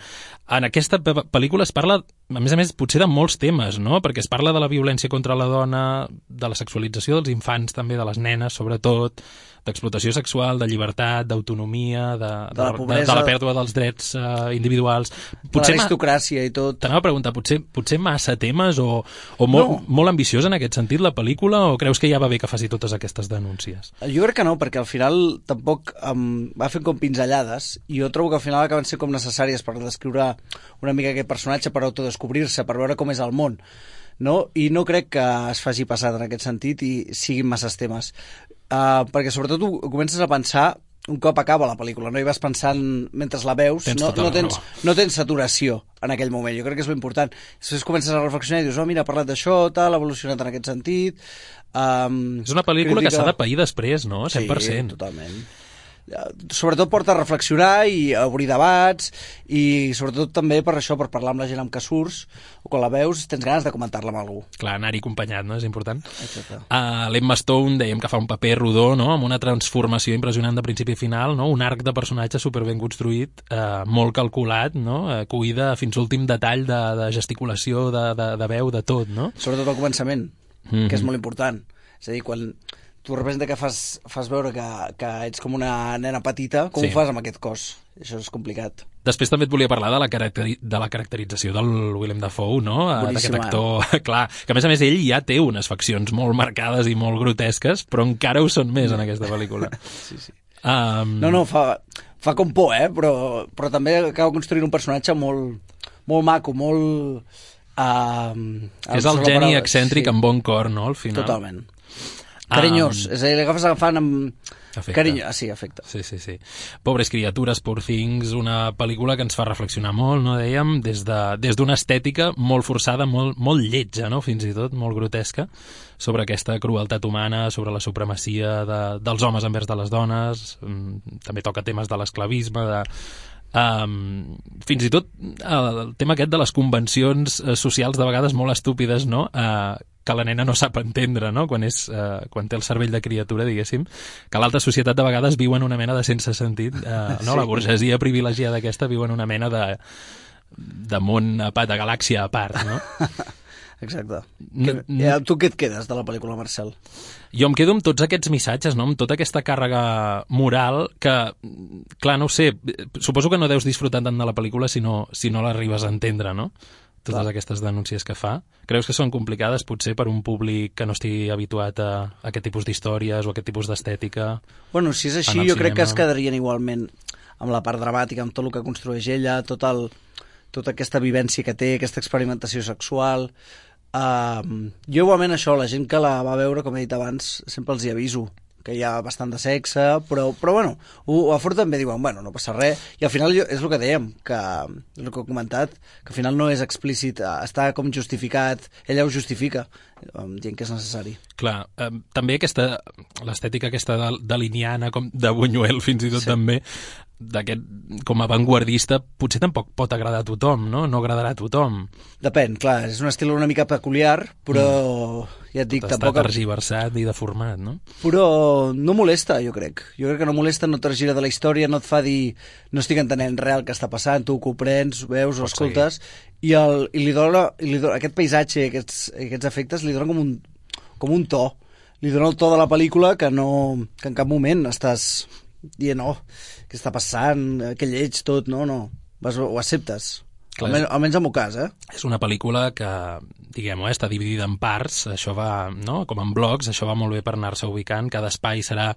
En aquesta pel·lícula es parla, a més a més, potser de molts temes, no? perquè es parla de la violència contra la dona, de la sexualització dels infants, també de les nenes, sobretot, d'explotació sexual, de llibertat, d'autonomia, de, de, De la de, pobresa. de la pèrdua dels drets uh, individuals. De l'aristocràcia i tot. T'anava a preguntar, potser, potser massa temes o, o molt, No. molt ambiciós en aquest sentit la pel·lícula o creus que ja va bé que faci totes aquestes denúncies? Jo crec que no, perquè al final tampoc um, va fent com pinzellades i jo trobo que al final acaben ser com necessàries per descriure una mica aquest personatge, per autodescobrir-se, per veure com és el món no? i no crec que es faci passat en aquest sentit i siguin masses temes uh, perquè sobretot ho, ho comences a pensar un cop acaba la pel·lícula, no hi vas pensant mentre la veus, Tens no, tota no, tens, no tens saturació en aquell moment, jo crec que és important després comences a reflexionar i dius, oh mira, ha parlat d'això tal, ha evolucionat en aquest sentit um, És una pel·lícula que critica- s'ha de pair després, no? 100%. Sí, totalment. Eh, Sobretot porta a reflexionar i a obrir debats i sobretot també per això, per parlar amb la gent amb què surts o quan la veus tens ganes de comentar-la amb algú. Clar, anar-hi acompanyat, no? És important. Exacte. Uh, L'Emma Stone dèiem que fa un paper rodó, no? amb una transformació impressionant de principi a final, no? un arc de personatge super ben construït, uh, molt calculat, no? uh, cuida fins últim detall de, de gesticulació, de, de, de veu, de tot. No? Sobretot al començament, Mhm. que és molt important. És a dir, quan tu representa que fas, fas veure que, que ets com una nena petita, com Sí. ho fas amb aquest cos? Això és complicat. Després també et volia parlar de la, caracteri de la caracterització del Willem Dafoe, no? Eh, D'aquest actor, clar, que a més a més ell ja té unes faccions molt marcades i molt grotesques, però encara ho són més en aquesta pel·lícula. Sí, sí. Um, No, no, fa, fa com por, eh? Però, però també acaba construint un personatge molt, molt maco, molt... Uh, És el geni excèntric amb bon cor, no, al final? Totalment. Carinyós, Um, és a dir, l'agafes agafant amb... Afecte. Carinyo, ah, sí, afecte. Sí, sí, sí. Pobres criatures, Poor Things, una pel·lícula que ens fa reflexionar molt, no dèiem, des d'una de, des estètica molt forçada, molt, molt lletja, no? fins i tot, molt grotesca, sobre aquesta crueltat humana, sobre la supremacia de, dels homes envers de les dones, mm, també toca temes de l'esclavisme, de, Um, fins i tot el tema aquest de les convencions uh, socials de vegades molt estúpides no? uh, que la nena no sap entendre no? quan, és, uh, quan té el cervell de criatura diguéssim, que l'alta societat de vegades viu en una mena de sense sentit uh, no? Sí. la burgesia privilegiada aquesta viu en una mena de, de món a part, de galàxia a part no? Exacte. No- Que, ja, tu què et quedes de la pel·lícula, Marcel? Jo em quedo amb tots aquests missatges, no? amb tota aquesta càrrega moral que, clar, no ho sé, suposo que no deus disfrutar tant de la pel·lícula si no, si no l'arribes a entendre, no? Totes Clar. aquestes denúncies que fa. Creus que són complicades potser per un públic que no estigui habituat a, aquest tipus d'històries o a aquest tipus d'estètica? Bueno, si és així, jo crec que cinema. es quedarien igualment amb la part dramàtica, amb tot el que construeix ella, tot el, tota aquesta vivència que té, aquesta experimentació sexual... Uh, jo igualment això, la gent que la va veure, com he dit abans, sempre els hi aviso que hi ha bastant de sexe, però, però bueno, a fort també diuen, bueno, no passa res, i al final jo, és el que dèiem, que el que he comentat, que al final no és explícit, eh, està com justificat, ella ho justifica, eh, dient que és necessari. Clar, eh, també aquesta, l'estètica aquesta de, de liniana, com de Buñuel fins i tot Sí. també, d'aquest com a avantguardista potser tampoc pot agradar a tothom, no? No agradarà a tothom. Depèn, clar, és un estil una mica peculiar, però mm. ja et dic, Tot està tampoc... tergiversat i deformat, no? Però no molesta, jo crec. Jo crec que no molesta, no tergira de la història, no et fa dir no estic entenent real què està passant, tu ho comprens, ho veus, ho escoltes, i, el, i, li dona, i li dona, aquest paisatge, aquests, aquests efectes, li donen com un, com un to. Li dona el to de la pel·lícula que, no, que en cap moment estàs dient, oh, què està passant, eh, que lleig tot, no, no. Vas, ho acceptes. Clar, Almenys, almenys en el meu cas, eh? És una pel·lícula que, diguem-ho, eh, està dividida en parts, això va, no?, com en blocs, això va molt bé per anar-se ubicant, cada espai serà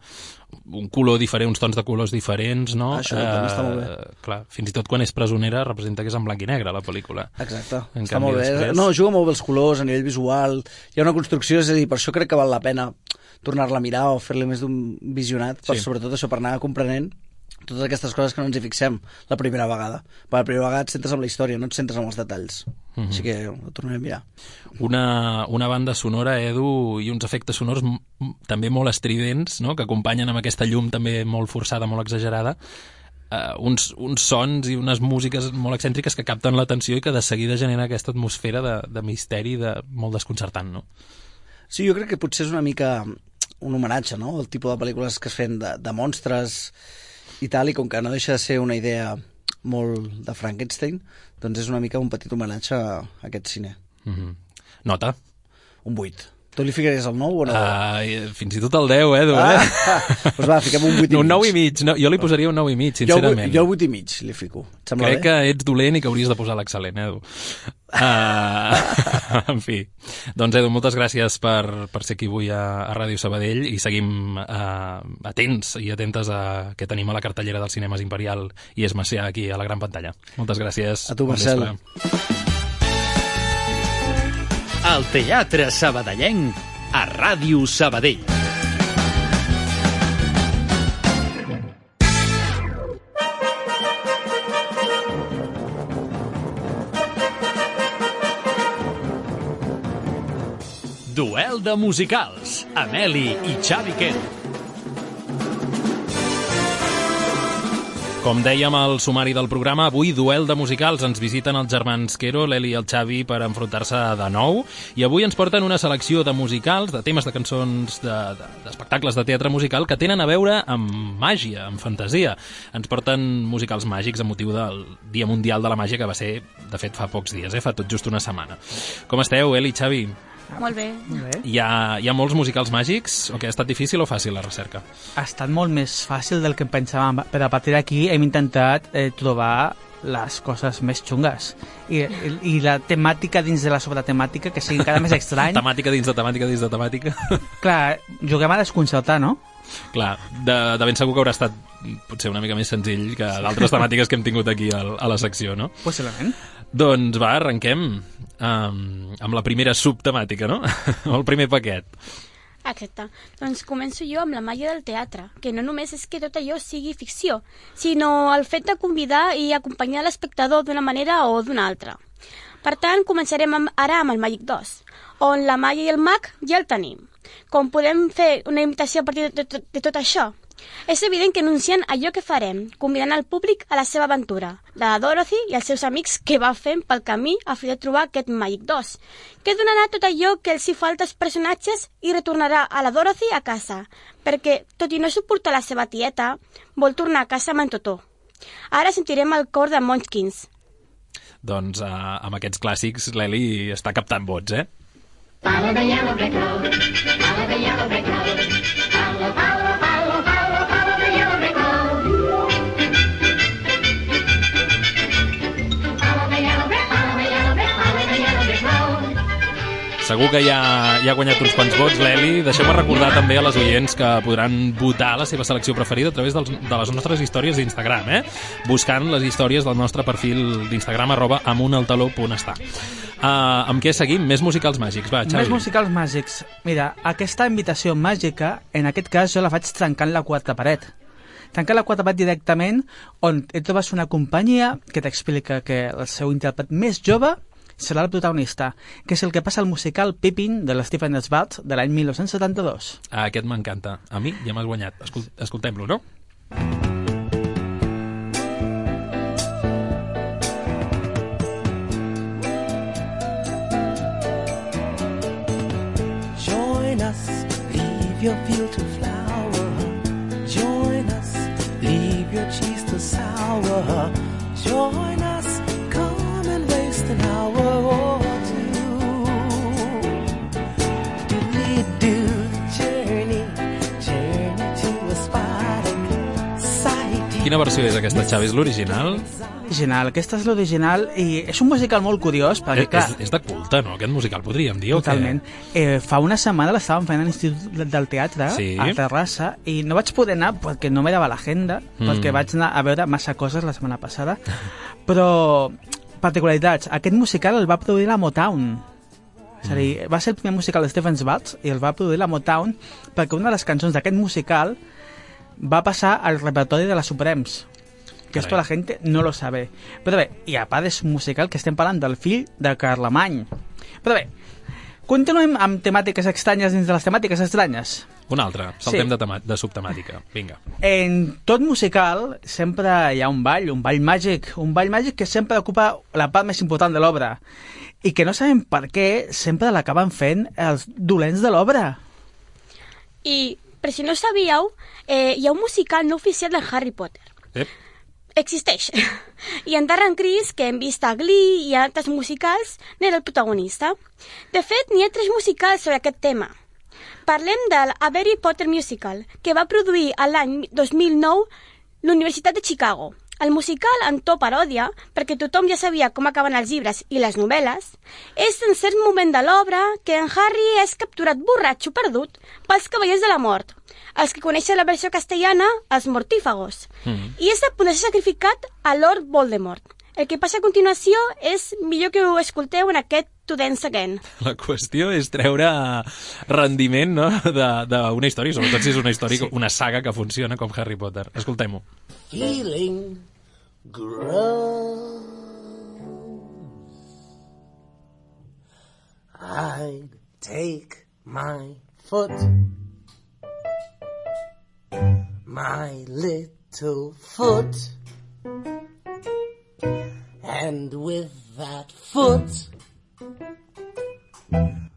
un color diferent, uns tons de colors diferents, no? Això també està molt bé. Clar, fins i tot quan és presonera representa que és en blanc i negre, la pel·lícula. Exacte, En està canvi, molt bé. després- No, juga molt bé els colors, a nivell visual, hi ha una construcció, és a dir, per això crec que val la pena tornar-la a mirar o fer-li més d'un visionat, per, Sí. sobretot això, per anar comprenent totes aquestes coses que no ens hi fixem la primera vegada. Per la primera vegada et centres en la història, no et centres en els detalls. Mhm. Així que ho tornaré a mirar. Una, una banda sonora, Edu, i uns efectes sonors també molt estridents, no?, que acompanyen amb aquesta llum també molt forçada, molt exagerada, uh, uns, uns sons i unes músiques molt excèntriques que capten l'atenció i que de seguida genera aquesta atmosfera de, de misteri de, molt desconcertant, no? Sí, jo crec que potser és una mica un homenatge, no?, el tipus de pel·lícules que es fan de, de monstres i tal, i com que no deixa de ser una idea molt de Frankenstein, doncs és una mica un petit homenatge a aquest cine. Mm -hmm. Nota? Un 8. Tu li ficaries el 9 o no? Uh, fins i tot el 10, eh, Edu, Ah, eh? doncs va, fiquem un 8 i No, un mig. 9 i mig. No, jo li posaria un 9 i mig, Jo, sincerament. jo el 8 i mig li fico. Et sembla Crec bé? que ets dolent i que hauries de posar l'excel·lent, Edu. Uh, en fi. Doncs, Edu, moltes gràcies per, per ser aquí avui a, a Ràdio Sabadell i seguim uh, atents i atentes a què tenim a la cartellera dels cinemes Imperial i és Macià aquí a la gran pantalla. Moltes gràcies. A tu, Bon Marcel. vespre. El Teatre Sabadellenc a Ràdio Sabadell. Duel de musicals, Ameli i Xavi Quer. Com dèiem al sumari del programa, avui duel de musicals. Ens visiten els germans Quero, l'Eli i el Xavi per enfrontar-se de nou. I avui ens porten una selecció de musicals, de temes de cançons, d'espectacles de, de, de teatre musical que tenen a veure amb màgia, amb fantasia. Ens porten musicals màgics a motiu del Dia Mundial de la Màgia, que va ser, de fet, fa pocs dies, eh? fa tot just una setmana. Com esteu, Eli i Xavi? Molt bé. Molt bé. Hi ha, hi ha molts musicals màgics? O que ha estat difícil o fàcil la recerca? Ha estat molt més fàcil del que pensàvem, però a partir d'aquí hem intentat eh, trobar les coses més xungues. I, i, I la temàtica dins de la sobretemàtica, que sigui encara més estrany. temàtica dins de temàtica dins de temàtica. Clar, juguem a desconcertar, no? Clar, de, de ben segur que haurà estat potser una mica més senzill que d'altres temàtiques que hem tingut aquí a, a la secció, no? Possiblement. Doncs va, arrenquem um, amb la primera subtemàtica, no? el primer paquet. Exacte. Doncs començo jo amb la màgia del teatre, que no només és que tot allò sigui ficció, sinó el fet de convidar i acompanyar l'espectador d'una manera o d'una altra. Per tant, començarem amb, ara amb el Màgic 2, on la màgia i el mag ja el tenim. Com podem fer una imitació a partir de, de, de tot això? És evident que anuncien allò que farem, convidant el públic a la seva aventura, de la Dorothy i els seus amics que va fent pel camí a fi de trobar aquest Màgic 2, que donarà tot allò que els hi falta als personatges i retornarà a la Dorothy a casa, perquè, tot i no suportar la seva tieta, vol tornar a casa amb en Totó. Ara sentirem el cor de Munchkins. Doncs uh, amb aquests clàssics l'Eli està captant vots, eh? Follow the yellow brick road. Follow the yellow brick road. Follow, follow, Segur que ja, ja ha guanyat uns quants vots, l'Eli. Deixeu-me recordar també a les oients que podran votar la seva selecció preferida a través dels, de les nostres històries d'Instagram, eh? Buscant les històries del nostre perfil d'Instagram, arroba amunaltaló.està. Uh, amb què seguim? Més musicals màgics, va, Xavi. Més musicals màgics. Mira, aquesta invitació màgica, en aquest cas jo la faig trencant la quarta paret. Trencant la quarta paret directament, on et trobes una companyia que t'explica que el seu intèrpret més jove serà el protagonista, que és el que passa al musical Pippin de l'Stephen Svart de l'any 1972. Ah, aquest m'encanta. A mi ja m'has guanyat. Escol Escoltem-lo, no? Join us, leave your field to flower. Join us, leave your cheese to sour. Join us. Quina versió és aquesta, Xavi? És l'original? Original, aquesta és l'original i és un musical molt curiós perquè, És, clar, és, és de culte, no? Aquest musical podríem dir? Totalment. Eh, fa una setmana l'estàvem fent a l'Institut del Teatre, Sí. a Terrassa, i no vaig poder anar perquè no me dava l'agenda, Mm. perquè vaig anar a veure massa coses la setmana passada. Però, particularitats, aquest musical el va produir la Motown. És a dir, va ser el primer musical de Stephen Schwartz i el va produir la Motown perquè una de les cançons d'aquest musical va passar al repertori de la Suprems que esto la gente no lo sabe. Però bé, i a part és un musical que estem parlant del fill de Carlemany. Però bé, continuem amb temàtiques estranyes dins de les temàtiques estranyes. Un altre, saltem Sí. de, tema, de subtemàtica. Vinga. En tot musical sempre hi ha un ball, un ball màgic, un ball màgic que sempre ocupa la part més important de l'obra i que no sabem per què sempre l'acaben fent els dolents de l'obra. I, per si no sabíeu, eh, hi ha un musical no oficial de Harry Potter. Ep. Existeix. I en Darren Criss, que hem vist a Glee i altres musicals, n'era el protagonista. De fet, n'hi ha tres musicals sobre aquest tema. Parlem del A Harry Potter Musical, que va produir a l'any 2009 l'Universitat de Chicago. El musical, en to paròdia, perquè tothom ja sabia com acaben els llibres i les novel·les, és en cert moment de l'obra que en Harry és capturat borratxo perdut pels cavallers de la mort, els que coneixen la versió castellana, els mortífagos, i és a punt de ser sacrificat a Lord Voldemort. El que passa a continuació és millor que ho escolteu en aquest To Dance Again. La qüestió és treure rendiment no? d'una història, sobretot si és una història, sí. una saga que funciona com Harry Potter. Escoltem-ho. Feeling grows. I'd take my foot, my little foot, and with that foot,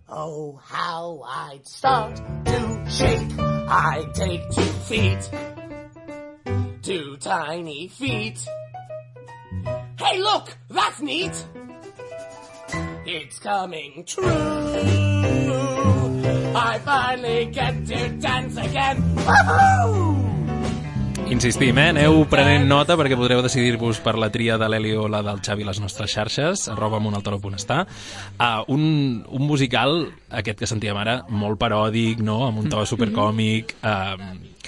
oh, how I'd start to shake. I'd take two feet two tiny feet. Hey, look, that's neat. It's coming true. I finally get to dance again. Woohoo! Insistim, eh? Aneu prenent nota perquè podreu decidir-vos per la tria de l'Eli o la del Xavi a les nostres xarxes, arroba monaltaro.està. Uh, un, un musical, aquest que sentíem ara, molt paròdic, no?, amb un to supercòmic, uh,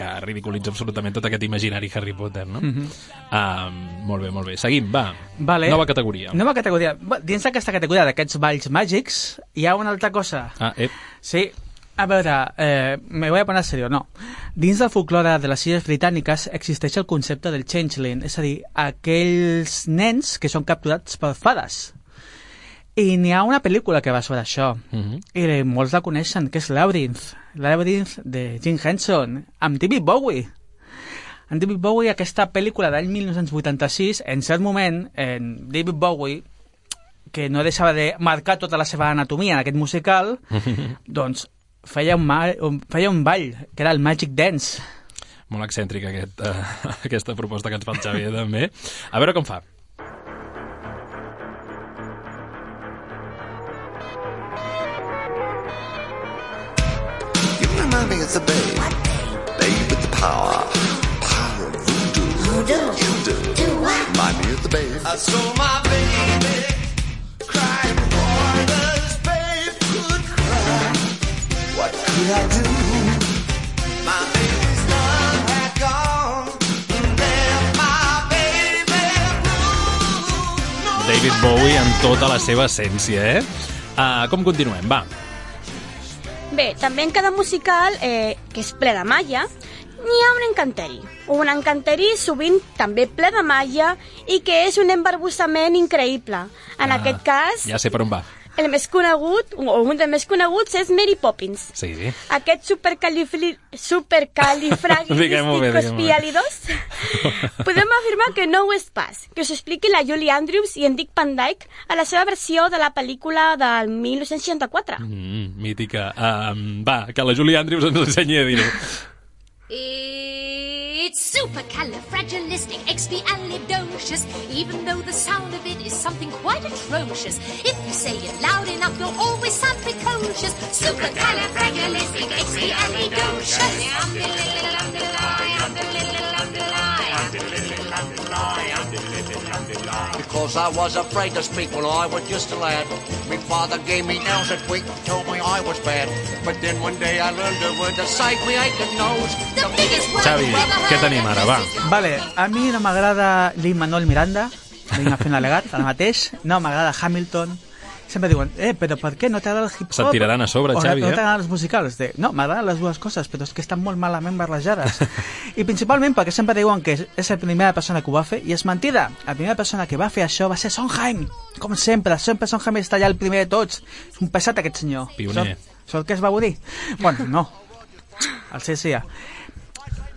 que ridiculitza absolutament tot aquest imaginari Harry Potter, no? Mhm. uh, molt bé, molt bé. Seguim, va. Vale. Nova categoria. Nova categoria. Dins d'aquesta categoria d'aquests balls màgics hi ha una altra cosa. Ah, ep. Sí, a veure, eh, me voy a poner serio, no. Dins del folklore de les illes britàniques existeix el concepte del changeling, és a dir, aquells nens que són capturats per fades. I n'hi ha una pel·lícula que va sobre això, Mhm. i molts la coneixen, que és Labyrinth, Labyrinth de Jim Henson, amb David Bowie. En David Bowie, aquesta pel·lícula d'any 1986, en cert moment, en David Bowie, que no deixava de marcar tota la seva anatomia en aquest musical, doncs feia un, mal, un, feia un ball, que era el Magic Dance. Molt excèntric aquest, uh, aquesta proposta que ens fa el Xavi, eh, també. A veure com fa. Me of the babe. Babe with the power. Power of voodoo. Voodoo. You do. Do what? Remind me of the babe. I saw my baby crying for this babe could cry. What could I do? My baby's love had gone. Left my baby blue. David Bowie en tota la seva essència, eh? Uh, com continuem? Va. Bé, també en cada musical, eh, que és ple de malla, n'hi ha un encanteri. Un encanteri sovint també ple de malla i que és un embarbussament increïble. En Ah, aquest cas, Ja sé per on va. El més conegut, o un dels més coneguts, és Mary Poppins. Sí. Aquest supercalifli... Supercalifragilisticexpialidós podem afirmar que no ho és pas, que us expliqui la Julie Andrews i en Dick Van Dyke a la seva versió de la pel·lícula del 1964. Mm, mítica. Um, va, que la Julie Andrews ens ensenyi a dir-ho. It's supercalifragilisticexpialidocious, even though the sound of it is something quite atrocious. If you say it loud enough, you'll always sound precocious. Supercalifragilisticexpialidocious. Because I was afraid to speak when I was just a lad. My father gave me nails a tweak, told me I was bad. But then one day I learned a word to save me aching nose. The biggest word Xavi, you ever què heard. tenim ara, va? Vale, a mi no m'agrada Lin-Manuel Miranda, vinc a fer un al·legat, ara mateix. No m'agrada Hamilton. Sempre diuen, eh, però per què no t'agrada el hip-hop? Se't tiraran a sobre, o Xavi, no eh? t'agraden els musicals? De, no, m'agraden les dues coses, però és que estan molt malament barrejades. I principalment perquè sempre diuen que és la primera persona que ho va fer, i és mentida. La primera persona que va fer això va ser Sondheim. Com sempre, sempre Sondheim està allà el primer de tots. És un pesat aquest senyor. Pioner. Sort, sort que es va dir? Bueno, no. El CSIA.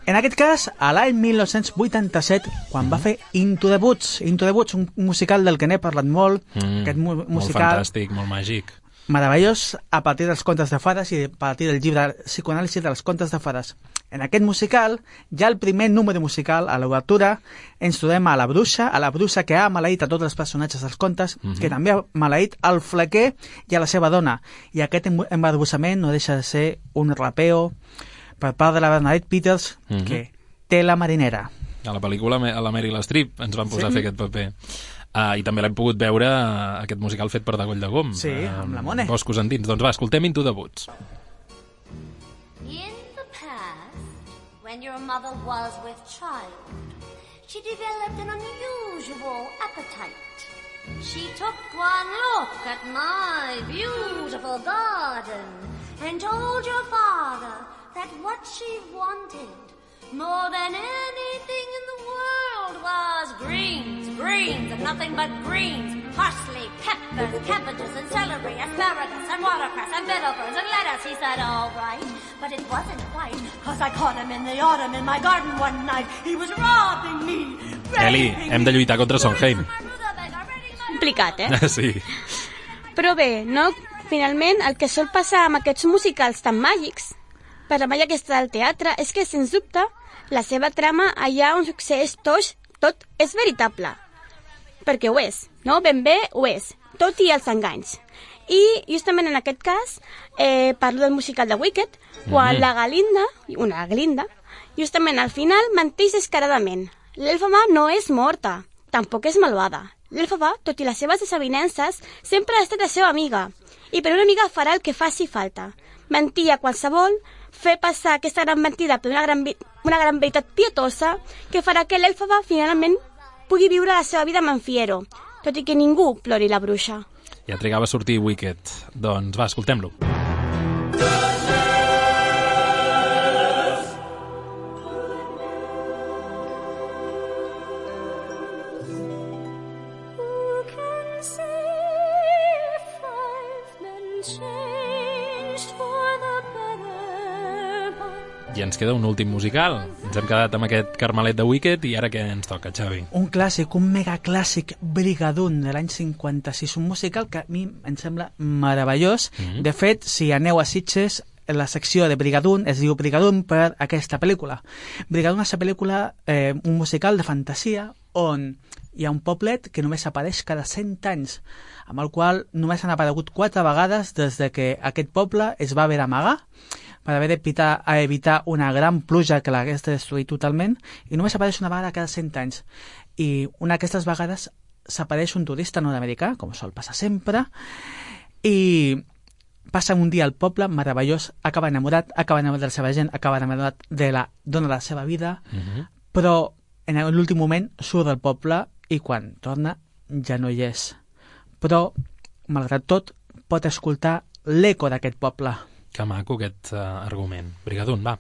En aquest cas, a l'any 1987, quan va fer Into the Woods, Into the Woods, un musical del que n'he parlat molt, Mm, aquest mu molt musical fantàstic, molt màgic. meravellós a partir dels contes de fades i a partir del llibre psicoanàlisi dels contes de fades. En aquest musical, ja el primer número musical, a l'obertura, ens trobem a la bruixa, a la bruixa que ha maleït a tots els personatges dels contes, Mhm. que també ha maleït al flequer i a la seva dona. I aquest em- embarbussament no deixa de ser un rapeo per part de la Bernadette Peters, Mhm. que té la marinera. A la pel·lícula, a la Meryl Streep, ens van posar Sí. a fer aquest paper. Uh, I també l'hem pogut veure, uh, aquest musical fet per Dagoll de Gom. Sí, amb la Mone. Boscos endins. Doncs va, escoltem Into the Woods. In the past, when your mother was with child, she developed an unusual appetite. She took one look at my beautiful garden and told your father that what she wanted more than anything in the world was greens, greens, and nothing but greens. Parsley, peppers, cabbages, and celery, asparagus, and watercress, and bitterberries, and lettuce. He said, all right, but it wasn't quite, cause I caught him in the autumn in my garden one night. He was robbing me, Eli, hem de lluitar contra Sondheim. Complicat, eh? sí. Però bé, no, finalment el que sol passar amb aquests musicals tan màgics, per la malla aquesta del teatre, és que, sens dubte, la seva trama allà on succeeix tot, tot és veritable. Perquè ho és, no? Ben bé ho és, tot i els enganys. I justament en aquest cas eh, parlo del musical de Wicked, quan Mhm. la Galinda, una Glinda, justament al final menteix descaradament. L'elfama no és morta, tampoc és malvada. L'elfaba, tot i les seves desavinences, sempre ha estat la seva amiga. I per una amiga farà el que faci falta. Mentir a qualsevol, fer passar aquesta gran mentida per una gran, una gran veritat pietosa que farà que l'elfaba finalment pugui viure la seva vida amb en Fiero, tot i que ningú plori la bruixa. Ja trigava a sortir Wicked. Doncs va, escoltem-lo. Who I ens queda un últim musical. Ens hem quedat amb aquest Carmelet de Wicked i ara què ens toca, Xavi? Un clàssic, un megaclàssic, Brigadoon, de l'any 56, un musical que a mi em sembla meravellós. Mhm. De fet, si aneu a Sitges, la secció de Brigadoon es diu Brigadoon per aquesta pel·lícula. Brigadoon és una pel·lícula, eh, un musical de fantasia on hi ha un poblet que només apareix cada 100 anys, amb el qual només han aparegut quatre vegades des de que aquest poble es va haver d'amagar per haver d'evitar a evitar una gran pluja que l'hagués destruït totalment i només apareix una vegada cada 100 anys i una d'aquestes vegades s'apareix un turista nord-americà, com sol passar sempre i passa un dia al poble meravellós, acaba enamorat, acaba enamorat de la seva gent, acaba enamorat de la dona de la seva vida, Mhm. però en l'últim moment surt del poble i quan torna ja no hi és. Però, malgrat tot, pot escoltar l'eco d'aquest poble. Que maco aquest uh, argument. Brigadun, va.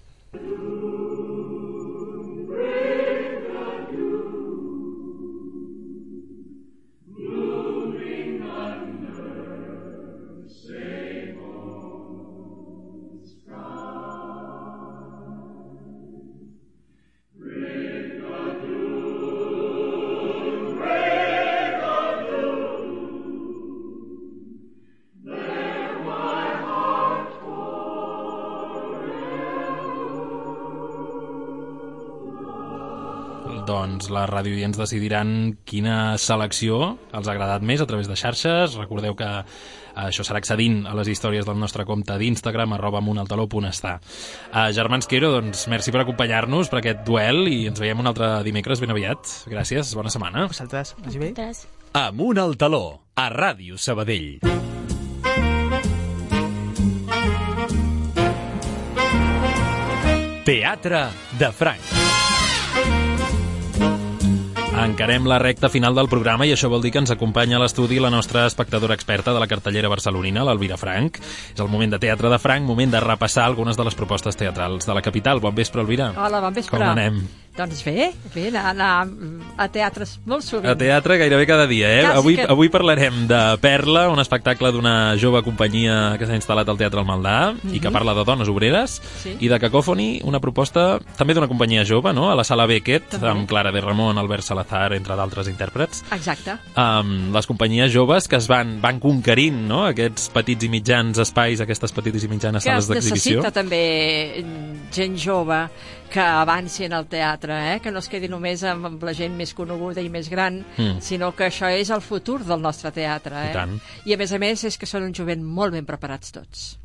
Doncs les radioients decidiran quina selecció els ha agradat més a través de xarxes. Recordeu que això serà accedint a les històries del nostre compte d'Instagram, arroba amuntaltaló.està. Uh, Germans Quero, doncs, merci per acompanyar-nos per aquest duel i ens veiem un altre dimecres ben aviat. Gràcies, bona setmana. Vosaltres, vagi bé. Amunt al taló, a Ràdio Sabadell. Teatre de Franc. Encarem la recta final del programa i això vol dir que ens acompanya a l'estudi la nostra espectadora experta de la cartellera barcelonina, l'Elvira Frank. És el moment de Teatre de Franc, moment de repassar algunes de les propostes teatrals de la capital. Bon vespre, Elvira. Hola, bon vespre. Com anem? Doncs bé, bé, anar, anar a teatres molt sovint. A teatre gairebé cada dia, eh? Quasi avui, que- avui parlarem de Perla, un espectacle d'una jove companyia que s'ha instal·lat al Teatre al Maldà i que Mhm. parla de dones obreres, Sí. i de Cacòfoni, una proposta també d'una companyia jove, no?, a la Sala Beckett, També. amb Clara de Ramon, Albert Salazar, entre d'altres intèrprets. Exacte. Um, les companyies joves que es van, van conquerint no? aquests petits i mitjans espais, aquestes petites i mitjanes que sales es d'exhibició. necessita també mm, gent jove que avanci en el teatre, eh? que no es quedi només amb, amb la gent més coneguda i més gran, Mm. sinó que això és el futur del nostre teatre. Eh? I tant. I a més a més és que són un jovent molt ben preparats tots.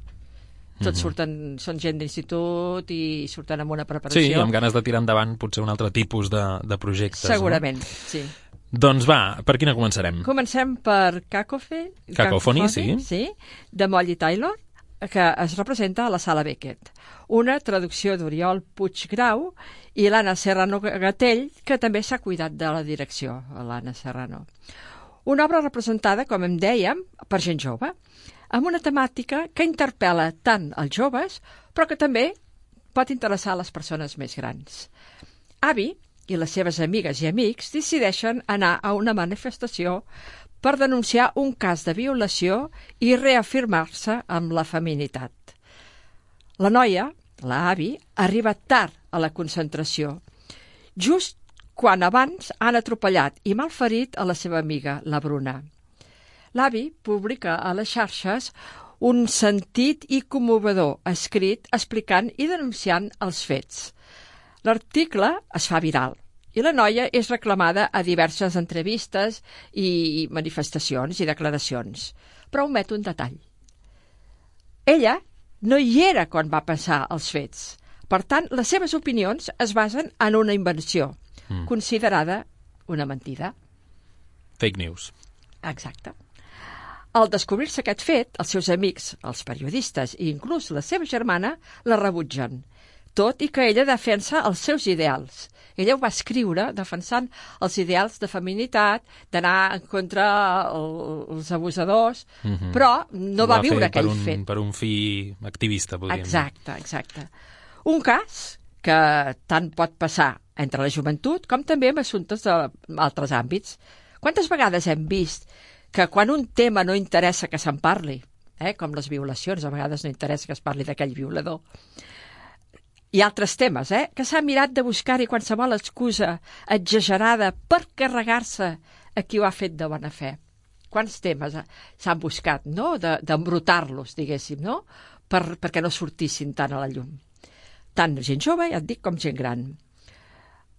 Tots Mhm. surten, són gent d'institut i surten amb una preparació. Sí, amb ganes de tirar endavant potser un altre tipus de, de projectes. Segurament, No? sí. Doncs va, per quina començarem? Comencem per Cacofe, Cacòfoni, sí. sí. De Molly Taylor, que es representa a la Sala Beckett. Una traducció d'Oriol Puiggrau i l'Anna Serrano Gatell, que també s'ha cuidat de la direcció, l'Anna Serrano. Una obra representada, com em dèiem, per gent jove, amb una temàtica que interpel·la tant els joves, però que també pot interessar a les persones més grans. Avi i les seves amigues i amics decideixen anar a una manifestació per denunciar un cas de violació i reafirmar-se amb la feminitat. La noia, la avi, arriba tard a la concentració, just quan abans han atropellat i malferit a la seva amiga, la Bruna. L'avi publica a les xarxes un sentit i commovedor escrit explicant i denunciant els fets. L'article es fa viral i la noia és reclamada a diverses entrevistes i manifestacions i declaracions, però omet un detall. Ella no hi era quan va passar els fets. Per tant, les seves opinions es basen en una invenció, Mm. considerada una mentida. Fake news. Exacte. Al descobrir-se aquest fet, els seus amics, els periodistes i inclús la seva germana la rebutgen, tot i que ella defensa els seus ideals. Ella ho va escriure defensant els ideals de feminitat, d'anar en contra el, els abusadors, Mhm. però no Ho va, fer viure per aquell un, fet. Per un fi activista, podríem dir. Exacte, exacte. Un cas que tant pot passar entre la joventut com també amb assumptes d'altres àmbits. Quantes vegades hem vist que quan un tema no interessa que se'n parli, eh, com les violacions, a vegades no interessa que es parli d'aquell violador, i altres temes, eh, que s'ha mirat de buscar-hi qualsevol excusa exagerada per carregar-se a qui ho ha fet de bona fe. Quants temes eh, s'han buscat, no?, de- d'embrutar-los, diguéssim, no?, per, perquè no sortissin tant a la llum. Tant gent jove, ja et dic, com gent gran.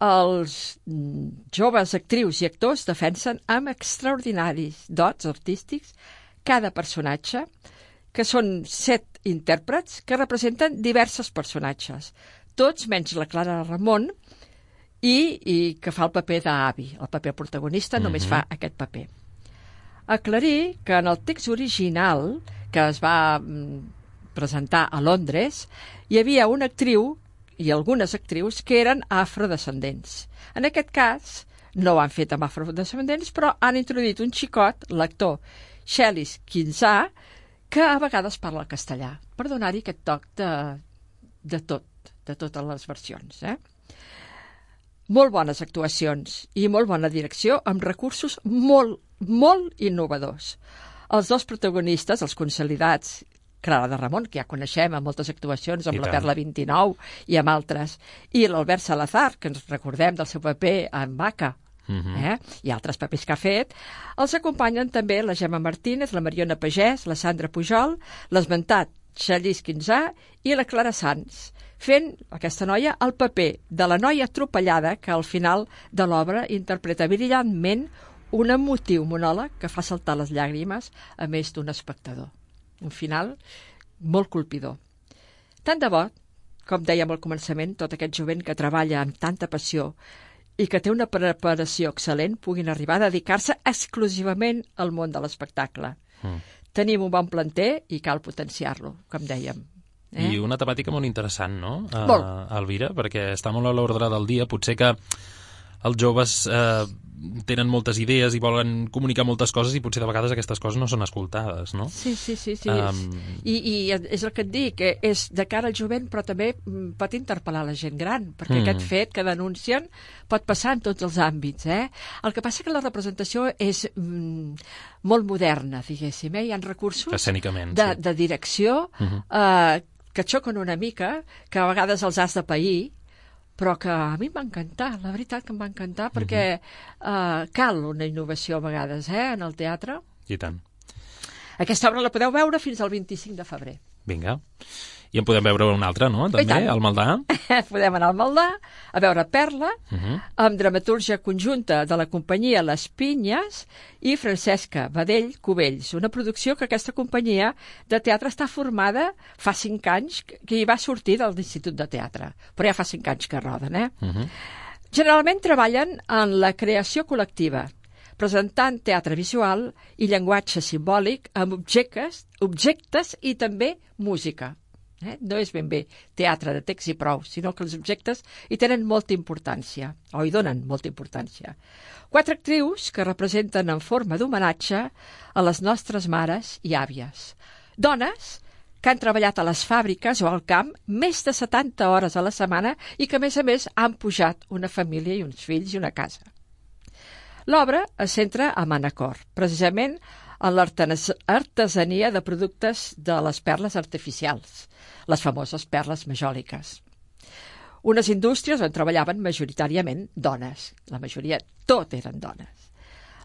Els mm, joves actrius i actors defensen amb extraordinaris dots artístics cada personatge, que són set intèrprets que representen diversos personatges, tots menys la Clara Ramon, i, i que fa el paper d'avi. El paper protagonista només Mhm. fa aquest paper. Aclarir que en el text original, que es va mm, presentar a Londres, hi havia una actriu i algunes actrius que eren afrodescendents. En aquest cas, no ho han fet amb afrodescendents, però han introduït un xicot, l'actor Shelis Quinzà, que a vegades parla castellà, per donar-hi aquest toc de, de tot, de totes les versions. Eh? Molt bones actuacions i molt bona direcció amb recursos molt, molt innovadors. Els dos protagonistes, els consolidats, Clara de Ramon, que ja coneixem amb moltes actuacions, amb I la tant. Perla 29 i amb altres, i l'Albert Salazar, que ens recordem del seu paper en Vaca, Mhm. eh? i altres papers que ha fet, els acompanyen també la Gemma Martínez, la Mariona Pagès, la Sandra Pujol, l'esmentat Xallís Quinzà i la Clara Sanz, fent aquesta noia el paper de la noia atropellada que al final de l'obra interpreta brillantment un emotiu monòleg que fa saltar les llàgrimes a més d'un espectador. Un final molt colpidor. Tant de bo, com dèiem al començament, tot aquest jovent que treballa amb tanta passió i que té una preparació excel·lent puguin arribar a dedicar-se exclusivament al món de l'espectacle. Mm. Tenim un bon planter i cal potenciar-lo, com dèiem. I una temàtica molt interessant, no, uh. Elvira? Perquè està molt a l'ordre del dia. Potser que els joves eh, tenen moltes idees i volen comunicar moltes coses i potser de vegades aquestes coses no són escoltades, no? Sí, sí, sí. sí. Um, I, I és el que et dic, que és de cara al jovent, però també mm, pot interpel·lar la gent gran, perquè Mm. mm. aquest fet que denuncien pot passar en tots els àmbits. Eh? El que passa que la representació és mm, molt moderna, diguéssim. Eh? Hi ha recursos Escènicament, de, sí. de direcció Mhm. eh, que xoquen una mica, que a vegades els has de pair, però que a mi em va encantar, la veritat que em va encantar, perquè eh, cal una innovació a vegades eh, en el teatre. I tant. Aquesta obra la podeu veure fins al 25 de febrer. Vinga. I en podem veure una altra, no? També, al Maldà. Podem anar al Maldà a veure Perla, Uh -huh. amb dramatúrgia conjunta de la companyia Les Pinyes i Francesca Badell Cubells, una producció que aquesta companyia de teatre està formada fa cinc anys, que hi va sortir de l'Institut de Teatre, però ja fa cinc anys que roden, eh? Uh -huh. Generalment treballen en la creació col·lectiva, presentant teatre visual i llenguatge simbòlic amb objectes, objectes i també música. Eh? No és ben bé teatre de text i prou, sinó que els objectes hi tenen molta importància, o hi donen molta importància. Quatre actrius que representen en forma d'homenatge a les nostres mares i àvies. Dones que han treballat a les fàbriques o al camp més de 70 hores a la setmana i que, a més a més, han pujat una família i uns fills i una casa. L'obra es centra a Manacor, precisament en l'artesania de productes de les perles artificials, les famoses perles majòliques. Unes indústries on treballaven majoritàriament dones, la majoria tot eren dones.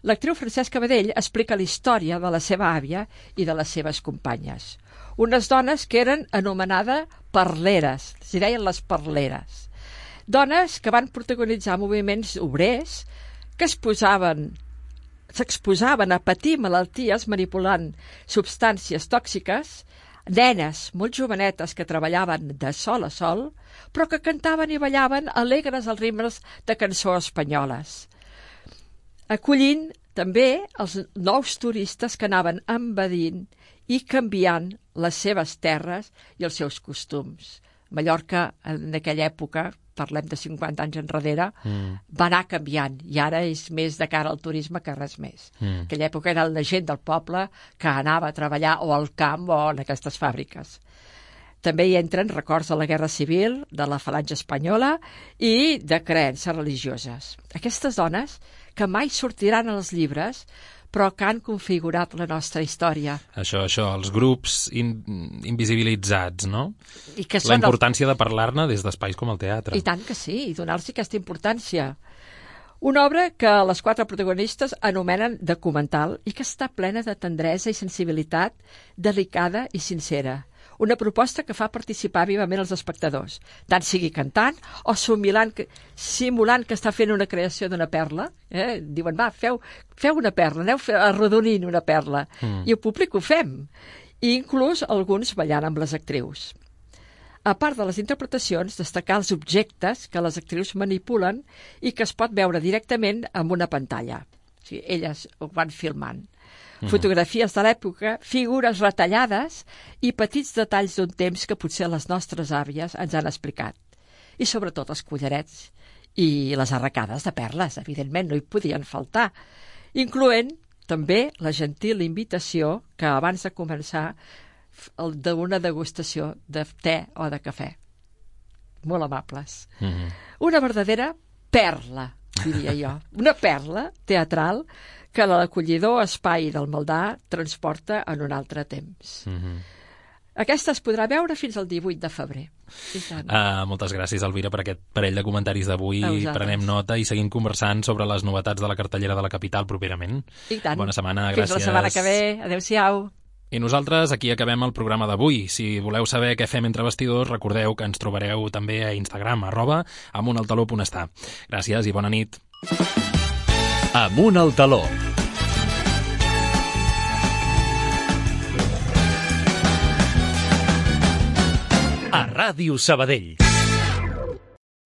L'actriu Francesca Badell explica la història de la seva àvia i de les seves companyes. Unes dones que eren anomenades parleres, s'hi deien les parleres. Dones que van protagonitzar moviments obrers que es posaven s'exposaven a patir malalties manipulant substàncies tòxiques, nenes molt jovenetes que treballaven de sol a sol, però que cantaven i ballaven alegres als ritmes de cançó espanyoles acollint també els nous turistes que anaven envadint i canviant les seves terres i els seus costums. Mallorca, en aquella època, parlem de 50 anys enrere, Mm. va anar canviant i ara és més de cara al turisme que res més. Mm. Aquella època era la gent del poble que anava a treballar o al camp o en aquestes fàbriques. També hi entren records de la Guerra Civil, de la falange espanyola i de creences religioses. Aquestes dones, que mai sortiran als llibres, però que han configurat la nostra història. Això, això, els grups in, invisibilitzats, no? I que La importància de parlar-ne des d'espais com el teatre. I tant que sí, i donar-los aquesta importància. Una obra que les quatre protagonistes anomenen documental i que està plena de tendresa i sensibilitat delicada i sincera. Una proposta que fa participar vivament els espectadors, tant sigui cantant o simulant que, simulant que està fent una creació d'una perla. Eh? Diuen, va, feu, feu una perla, aneu arrodonint una perla. Mm. I el públic ho fem. I inclús alguns ballant amb les actrius. A part de les interpretacions, destacar els objectes que les actrius manipulen i que es pot veure directament amb una pantalla. O sigui, elles ho van filmant. Mhm. Fotografies de l'època, figures retallades i petits detalls d'un temps que potser les nostres àvies ens han explicat. I sobretot els collarets i les arracades de perles, evidentment, no hi podien faltar, incloent també la gentil invitació que abans de començar d'una degustació de te o de cafè. Molt amables. Mhm. Una verdadera perla, diria jo. Una perla teatral que l'acollidor espai del Maldà transporta en un altre temps. Mhm. Aquesta es podrà veure fins al 18 de febrer. Uh, moltes gràcies, Elvira, per aquest parell de comentaris d'avui. Prenem nota i seguim conversant sobre les novetats de la cartellera de la capital properament. I tant. Bona setmana, Fins gràcies. la setmana que ve. Adéu-siau. I nosaltres aquí acabem el programa d'avui. Si voleu saber què fem entre vestidors, recordeu que ens trobareu també a Instagram, arroba amunaltaló.està. Gràcies i bona nit. Amunt al taló. A Ràdio Sabadell.